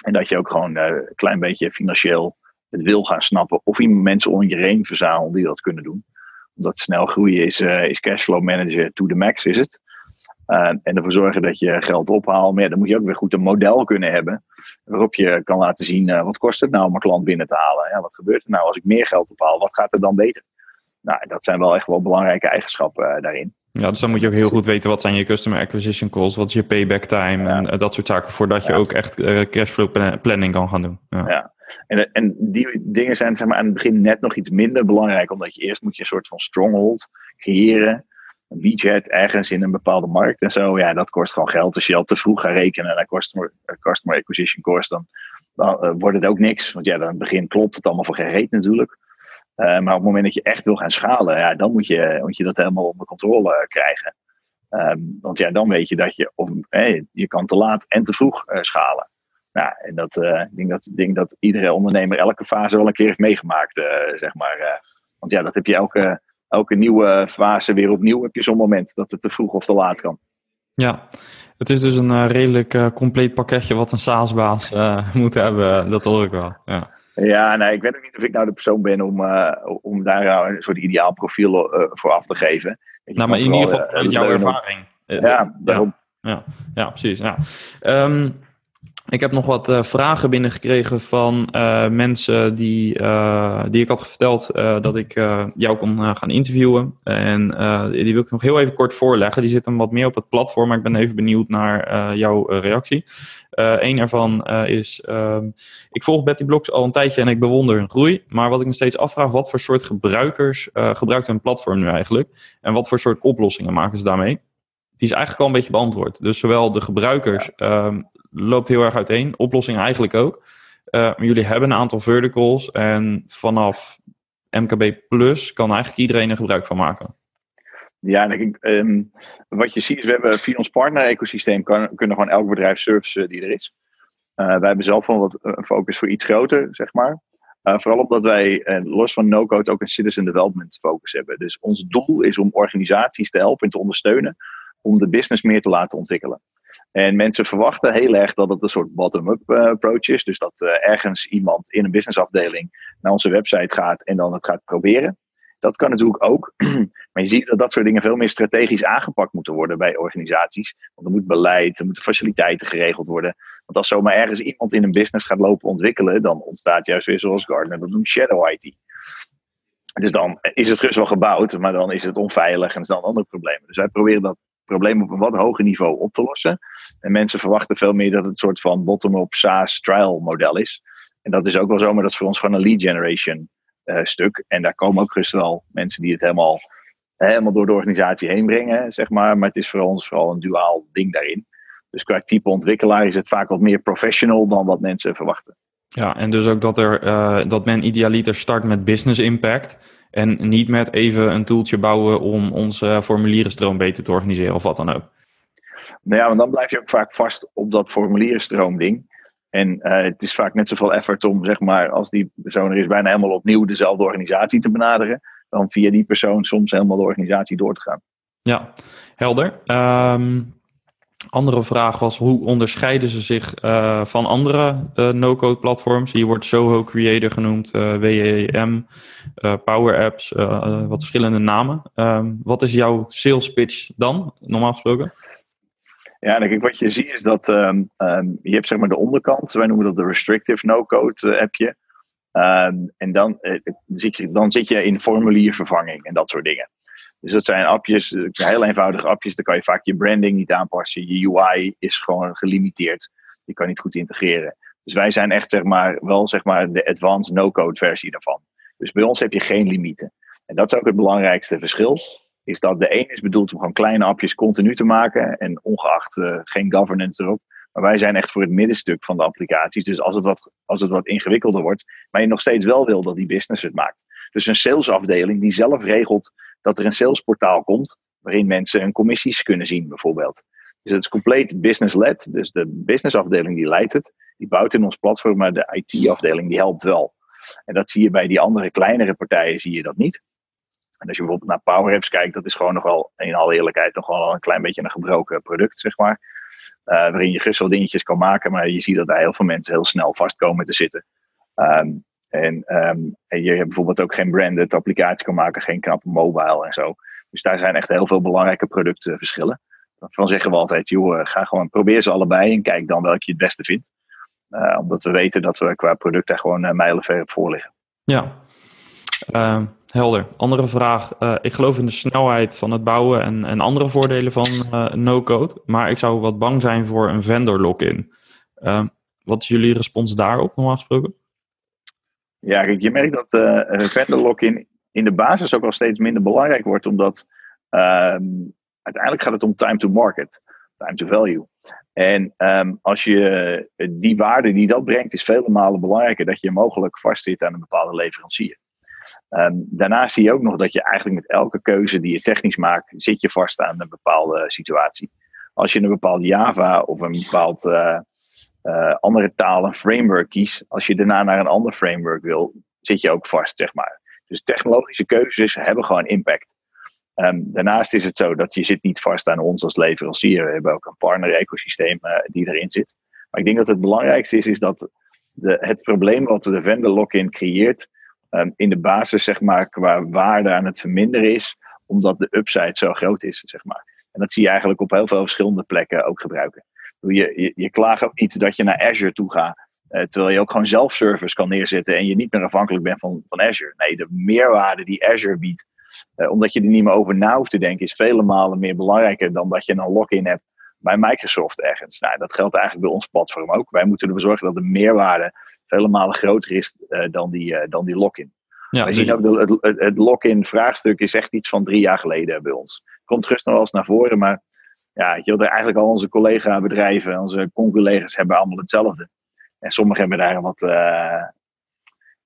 En dat je ook gewoon uh, een klein beetje financieel het wil gaan snappen. Of iemand mensen om je heen verzamelt die dat kunnen doen. Omdat snel groeien is, uh, is cashflow manager to the max, is het. Uh, en ervoor zorgen dat je geld ophaalt. Maar dan moet je ook weer goed een model kunnen hebben. Waarop je kan laten zien, wat kost het nou om een klant binnen te halen? Ja, wat gebeurt er nou als ik meer geld ophaal? Wat gaat er dan beter? Nou, dat zijn wel echt wel belangrijke eigenschappen daarin. Ja, dus dan moet je ook heel goed weten wat zijn je customer acquisition costs, wat is je payback time en dat soort zaken, voordat je ook echt cashflow planning kan gaan doen. Ja. ja. En, en die dingen zijn zeg maar, aan het begin net nog iets minder belangrijk, omdat je eerst moet je een soort van stronghold creëren een widget ergens in een bepaalde markt en zo, ja, dat kost gewoon geld. Als je al te vroeg gaat rekenen naar customer, customer acquisition cost, dan, dan uh, wordt het ook niks. Want ja, dan begin klopt het allemaal voor geen reet natuurlijk. Uh, maar op het moment dat je echt wil gaan schalen, ja, dan moet je, moet je dat helemaal onder controle krijgen. Um, want ja, dan weet je dat je, je kan te laat en te vroeg uh, schalen. Nou, en dat, ik denk dat, denk dat iedere ondernemer elke fase wel een keer heeft meegemaakt, zeg maar. want ja, dat heb je elke, elke nieuwe fase weer opnieuw heb je zo'n moment dat het te vroeg of te laat kan. Ja, het is dus een redelijk compleet pakketje wat een SaaS-baas (laughs) moet hebben. Dat hoor ik wel. Ja. Ja, nee, ik weet ook niet of ik nou de persoon ben om, om daar nou een soort ideaal profiel voor af te geven. Nou, maar in ieder geval vanuit jouw ervaring. Ja, daarom. Ja, ja, precies. Ja. Um, ik heb nog wat uh, vragen binnengekregen van mensen die, die ik had verteld dat ik jou kon gaan interviewen. En die wil ik nog heel even kort voorleggen. Die zitten wat meer op het platform, maar ik ben even benieuwd naar jouw reactie. Eén ervan is, ehm, ik volg Betty Blocks al een tijdje en ik bewonder hun groei. Maar wat ik me steeds afvraag, wat voor soort gebruikers gebruikt hun platform nu eigenlijk? En wat voor soort oplossingen maken ze daarmee? Die is eigenlijk al een beetje beantwoord. Dus zowel de gebruikers ehm, loopt heel erg uiteen. Oplossing eigenlijk ook. Uh, jullie hebben een aantal verticals en vanaf MKB Plus kan eigenlijk iedereen er gebruik van maken. Ja, denk ehm, wat je ziet is, we hebben via ons partner-ecosysteem kunnen gewoon elk bedrijf service die er is. Uh, wij hebben zelf van wat een focus voor iets groter, zeg maar. Uh, vooral omdat wij los van no-code ook een citizen development focus hebben. Dus ons doel is om organisaties te helpen en te ondersteunen om de business meer te laten ontwikkelen. En mensen verwachten heel erg dat het een soort bottom-up approach is. Dus dat ergens iemand in een businessafdeling naar onze website gaat en dan het gaat proberen. Dat kan natuurlijk ook. (clears throat) maar je ziet dat dat soort dingen veel meer strategisch aangepakt moeten worden bij organisaties. Want er moet beleid, er moeten faciliteiten geregeld worden. Want als zomaar ergens iemand in een business gaat lopen ontwikkelen, dan ontstaat juist weer zoals Gardner dat noemt shadow IT. Dus dan is het rust wel gebouwd, maar dan is het onveilig en dan andere problemen. Dus wij proberen dat probleem op een wat hoger niveau op te lossen. En mensen verwachten veel meer dat het een soort van bottom-up SaaS trial model is. En dat is ook wel zo, maar dat is voor ons gewoon een lead generation stuk. En daar komen ook gerust wel mensen die het helemaal, helemaal door de organisatie heen brengen, zeg maar. Maar het is voor ons vooral een duaal ding daarin. Dus qua type ontwikkelaar is het vaak wat meer professional dan wat mensen verwachten. Ja, en dus ook dat, er, uh, dat men idealiter start met business impact. En niet met even een toeltje bouwen om onze formulierenstroom beter te organiseren of wat dan ook. Nou ja, want dan blijf je ook vaak vast op dat formulierenstroom ding. En uh, het is vaak net zoveel effort om, zeg maar, als die persoon er is, bijna helemaal opnieuw dezelfde organisatie te benaderen. Dan via die persoon soms helemaal de organisatie door te gaan. Ja, helder. Um, andere vraag was hoe onderscheiden ze zich uh, van andere uh, no-code platforms? Hier wordt Soho Creator genoemd, WEM, Power Apps, wat verschillende namen. Um, wat is jouw sales pitch dan, normaal gesproken? Ja, ik, wat je ziet is dat um, um, je hebt zeg maar de onderkant, wij noemen dat de restrictive no-code appje. en dan, zit je, dan zit je in formuliervervanging en dat soort dingen. Dus dat zijn appjes, eh, heel eenvoudige appjes. Dan kan je vaak je branding niet aanpassen. Je UI is gewoon gelimiteerd. Je kan niet goed integreren. Dus wij zijn echt zeg maar, wel zeg maar, de advanced no-code versie daarvan. Dus bij ons heb je geen limieten. En dat is ook het belangrijkste verschil. Is dat de een is bedoeld om gewoon kleine appjes continu te maken. En ongeacht uh, geen governance erop. Maar wij zijn echt voor het middenstuk van de applicaties. Dus als het, wat, als het wat ingewikkelder wordt, maar je nog steeds wel wil dat die business het maakt. Dus een salesafdeling die zelf regelt dat er een salesportaal komt, waarin mensen hun commissies kunnen zien, bijvoorbeeld. Dus het is compleet business-led. Dus de businessafdeling die leidt het, die bouwt in ons platform, maar de IT-afdeling die helpt wel. En dat zie je bij die andere kleinere partijen, zie je dat niet. En als je bijvoorbeeld naar Power Apps kijkt, dat is gewoon nog wel, in alle eerlijkheid, nog wel een klein beetje een gebroken product, zeg maar. Uh, waarin je gerust wel dingetjes kan maken, maar je ziet dat daar heel veel mensen heel snel vast komen te zitten. En, um, en je bijvoorbeeld ook geen branded applicatie kan maken, geen knappe mobile en zo. Dus daar zijn echt heel veel belangrijke productverschillen. Van zeggen we altijd, joh, ga gewoon probeer ze allebei en kijk dan welke je het beste vindt. Uh, omdat we weten dat we qua product daar gewoon mijlenver voor liggen. Ja. Uh, helder. Andere vraag. Uh, ik geloof in de snelheid van het bouwen en, en andere voordelen van uh, no-code. Maar ik zou wat bang zijn voor een vendor lock-in. Ehm, wat is jullie respons daarop, normaal gesproken? Ja, je merkt dat uh, vendor lock-in in de basis ook wel steeds minder belangrijk wordt. Omdat ehm, uiteindelijk gaat het om time to market. Time to value. En um, als je die waarde die dat brengt, is vele malen belangrijker dat je mogelijk vastzit aan een bepaalde leverancier. Um, daarnaast zie je ook nog dat je eigenlijk met elke keuze die je technisch maakt, zit je vast aan een bepaalde situatie. Als je een bepaald Java of een bepaald uh, uh, andere taal, een framework kiest, als je daarna naar een ander framework wil, zit je ook vast, zeg maar. Dus technologische keuzes hebben gewoon impact. Um, daarnaast is het zo dat je zit niet vast aan ons als leverancier. We hebben ook een partner-ecosysteem uh, die erin zit. Maar ik denk dat het belangrijkste is, is dat de, het probleem wat de vendor lock-in creëert, um, in de basis zeg maar qua waarde aan het verminderen is, omdat de upside zo groot is, zeg maar. En dat zie je eigenlijk op heel veel verschillende plekken ook gebruiken. Je, je, je klaagt ook niet dat je naar Azure toe gaat, uh, terwijl je ook gewoon zelf service kan neerzetten en je niet meer afhankelijk bent van, van Azure. Nee, de meerwaarde die Azure biedt, uh, omdat je er niet meer over na hoeft te denken, is vele malen meer belangrijker dan dat je een lock-in hebt bij Microsoft ergens. Nou, dat geldt eigenlijk bij ons platform ook. Wij moeten ervoor zorgen dat de meerwaarde vele malen groter is uh, dan die, uh, dan die lock-in. Ja, dus... zien ook de, het, het lock-in vraagstuk is echt iets van drie jaar geleden bij ons. Komt terug nog wel eens naar voren, maar ja, je, eigenlijk al onze collega-bedrijven, onze conculega's hebben allemaal hetzelfde. En sommigen hebben daar wat uh,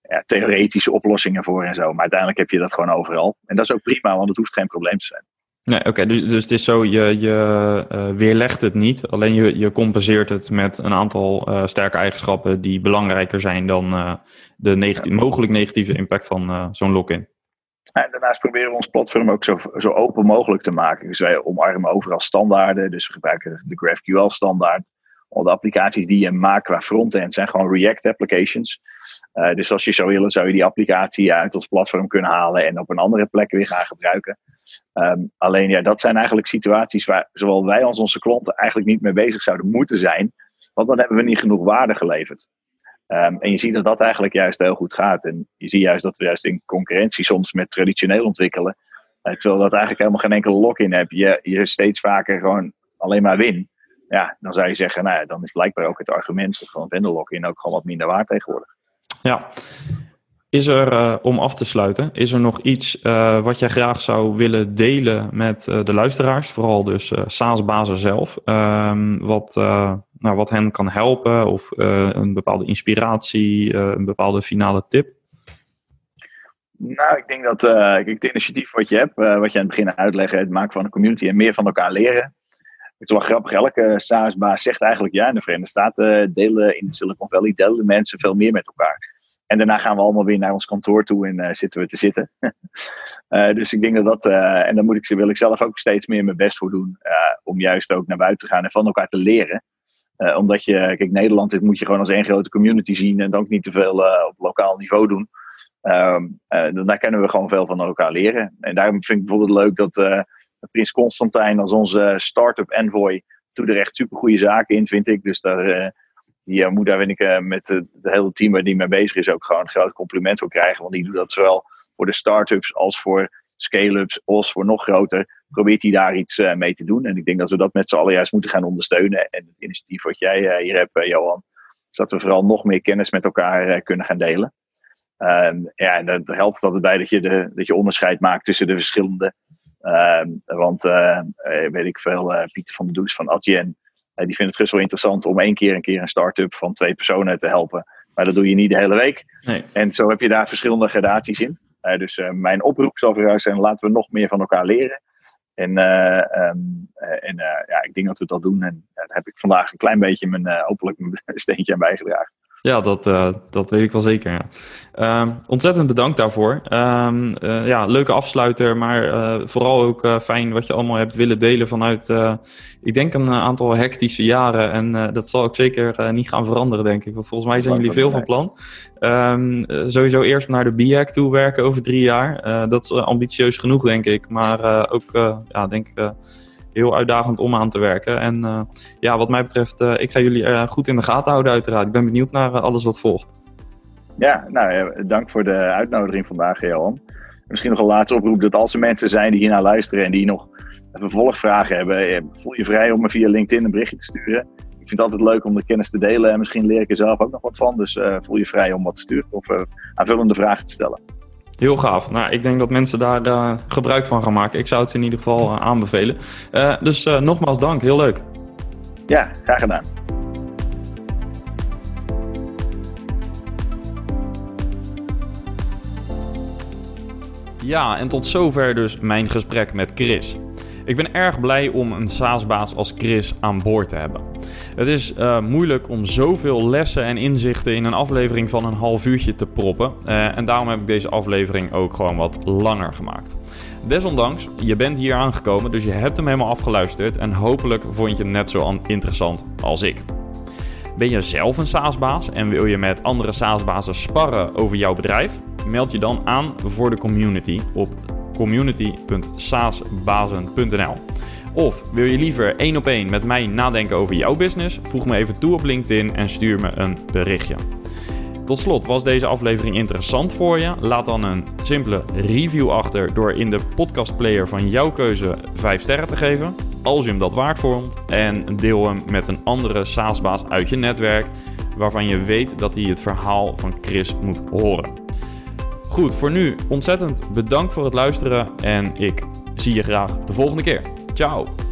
ja, theoretische oplossingen voor en zo. Maar uiteindelijk heb je dat gewoon overal. En dat is ook prima, want het hoeft geen probleem te zijn. Nee, oké. Dus, dus het is zo, je, je uh, weerlegt het niet. Alleen je, je compenseert het met een aantal uh, sterke eigenschappen die belangrijker zijn dan uh, de negatief, mogelijk negatieve impact van zo'n lock-in. En daarnaast proberen we ons platform ook zo, zo open mogelijk te maken. Dus wij omarmen overal standaarden. Dus we gebruiken de GraphQL standaard. Al de applicaties die je maakt qua frontend zijn gewoon React applications. Uh, dus als je zou willen, zou je die applicatie uit ons platform kunnen halen en op een andere plek weer gaan gebruiken. Um, alleen ja, dat zijn eigenlijk situaties waar zowel wij als onze klanten eigenlijk niet mee bezig zouden moeten zijn. Want dan hebben we niet genoeg waarde geleverd. Um, en je ziet dat dat eigenlijk juist heel goed gaat. En je ziet juist dat we juist in concurrentie soms met traditioneel ontwikkelen. Uh, terwijl dat eigenlijk helemaal geen enkele lock-in hebt. Je, je steeds vaker gewoon alleen maar win. Ja, dan zou je zeggen, nou ja, dan is blijkbaar ook het argument van vendor lock-in ook gewoon wat minder waard tegenwoordig. Ja. Is er, uh, om af te sluiten, is er nog iets uh, wat jij graag zou willen delen met uh, de luisteraars? Vooral dus SaaS-bazen zelf. Um, wat, nou, wat hen kan helpen of een bepaalde inspiratie, een bepaalde finale tip? Nou, ik denk dat kijk, het initiatief wat je hebt, wat je aan het begin uitleggen, het maken van een community en meer van elkaar leren. Het is wel grappig, elke SaaS-baas zegt eigenlijk ja, in de Verenigde Staten delen, in Silicon Valley delen de mensen veel meer met elkaar. En daarna gaan we allemaal weer naar ons kantoor toe en uh, zitten we te zitten. (laughs) dus ik denk dat dat, en daar moet ik, wil ik zelf ook steeds meer mijn best voor doen. om juist ook naar buiten te gaan en van elkaar te leren. omdat je, kijk, Nederland dit moet je gewoon als één grote community zien en dan ook niet te veel op lokaal niveau doen. Um, daar kunnen we gewoon veel van elkaar leren. En daarom vind ik bijvoorbeeld leuk dat Prins Constantijn als onze start-up envoy doet er echt super goede zaken in, vind ik. Dus daar die uh, moet daar, vind ik, uh, met het hele team die mee bezig is, ook gewoon een groot compliment voor krijgen. Want die doet dat zowel voor de start-ups als voor scale-ups, als voor nog groter. Probeert hij daar iets mee te doen. En ik denk dat we dat met z'n allen juist moeten gaan ondersteunen. En het initiatief wat jij hier hebt, Johan, is dat we vooral nog meer kennis met elkaar kunnen gaan delen. Um, ja, en dat helpt dat erbij dat je, de, dat je onderscheid maakt tussen de verschillende. Um, want weet ik veel, Pieter van der Does van Adyen die vinden het best wel interessant om één keer een keer een start-up van twee personen te helpen. Maar dat doe je niet de hele week. Nee. En zo heb je daar verschillende gradaties in. Uh, dus uh, mijn oproep zal voor jou zijn: laten we nog meer van elkaar leren. En, uh, um, en ja, ik denk dat we dat doen. En daar heb ik vandaag een klein beetje mijn, hopelijk mijn (laughs) steentje aan bijgedragen. Ja, dat, uh, dat weet ik wel zeker. Ja. Uh, ontzettend bedankt daarvoor. Uh, ja, leuke afsluiter, maar uh, vooral ook fijn wat je allemaal hebt willen delen vanuit, ik denk, een aantal hectische jaren. En dat zal ook zeker niet gaan veranderen, denk ik. Want volgens mij zijn jullie veel van plan. Um, sowieso eerst naar de BIAC toe werken over drie jaar. dat is ambitieus genoeg, denk ik. Maar ook, ja, denk ik heel uitdagend om aan te werken. En uh, ja, wat mij betreft, uh, ik ga jullie uh, goed in de gaten houden uiteraard. Ik ben benieuwd naar alles wat volgt. Ja, nou, dank voor de uitnodiging vandaag, Johan. Misschien nog een laatste oproep dat als er mensen zijn die hiernaar luisteren en die nog vervolgvragen hebben, voel je vrij om me via LinkedIn een berichtje te sturen. Ik vind het altijd leuk om de kennis te delen en misschien leer ik er zelf ook nog wat van. Dus voel je vrij om wat te sturen of aanvullende vragen te stellen. Heel gaaf. Nou, ik denk dat mensen daar uh, gebruik van gaan maken. Ik zou het ze in ieder geval uh, aanbevelen. Uh, dus nogmaals dank, heel leuk. Ja, graag gedaan. Ja, en tot zover dus mijn gesprek met Chris. Ik ben erg blij om een SaaS-baas als Chris aan boord te hebben. Het is uh, moeilijk om zoveel lessen en inzichten in een aflevering van een half uurtje te proppen. Uh, en daarom heb ik deze aflevering ook gewoon wat langer gemaakt. Desondanks, je bent hier aangekomen, dus je hebt hem helemaal afgeluisterd. En hopelijk vond je hem net zo interessant als ik. Ben je zelf een SaaS-baas en wil je met andere SaaS-bazen sparren over jouw bedrijf? Meld je dan aan voor de community op community.saasbazen.nl. Of wil je liever één op één met mij nadenken over jouw business? Voeg me even toe op LinkedIn en stuur me een berichtje. Tot slot, was deze aflevering interessant voor je? Laat dan een simpele review achter door in de podcastplayer van jouw keuze 5 sterren te geven. Als je hem dat waard vond. En deel hem met een andere SaaS-baas uit je netwerk waarvan je weet dat hij het verhaal van Chris moet horen. Goed, voor nu ontzettend bedankt voor het luisteren en ik zie je graag de volgende keer. Ciao!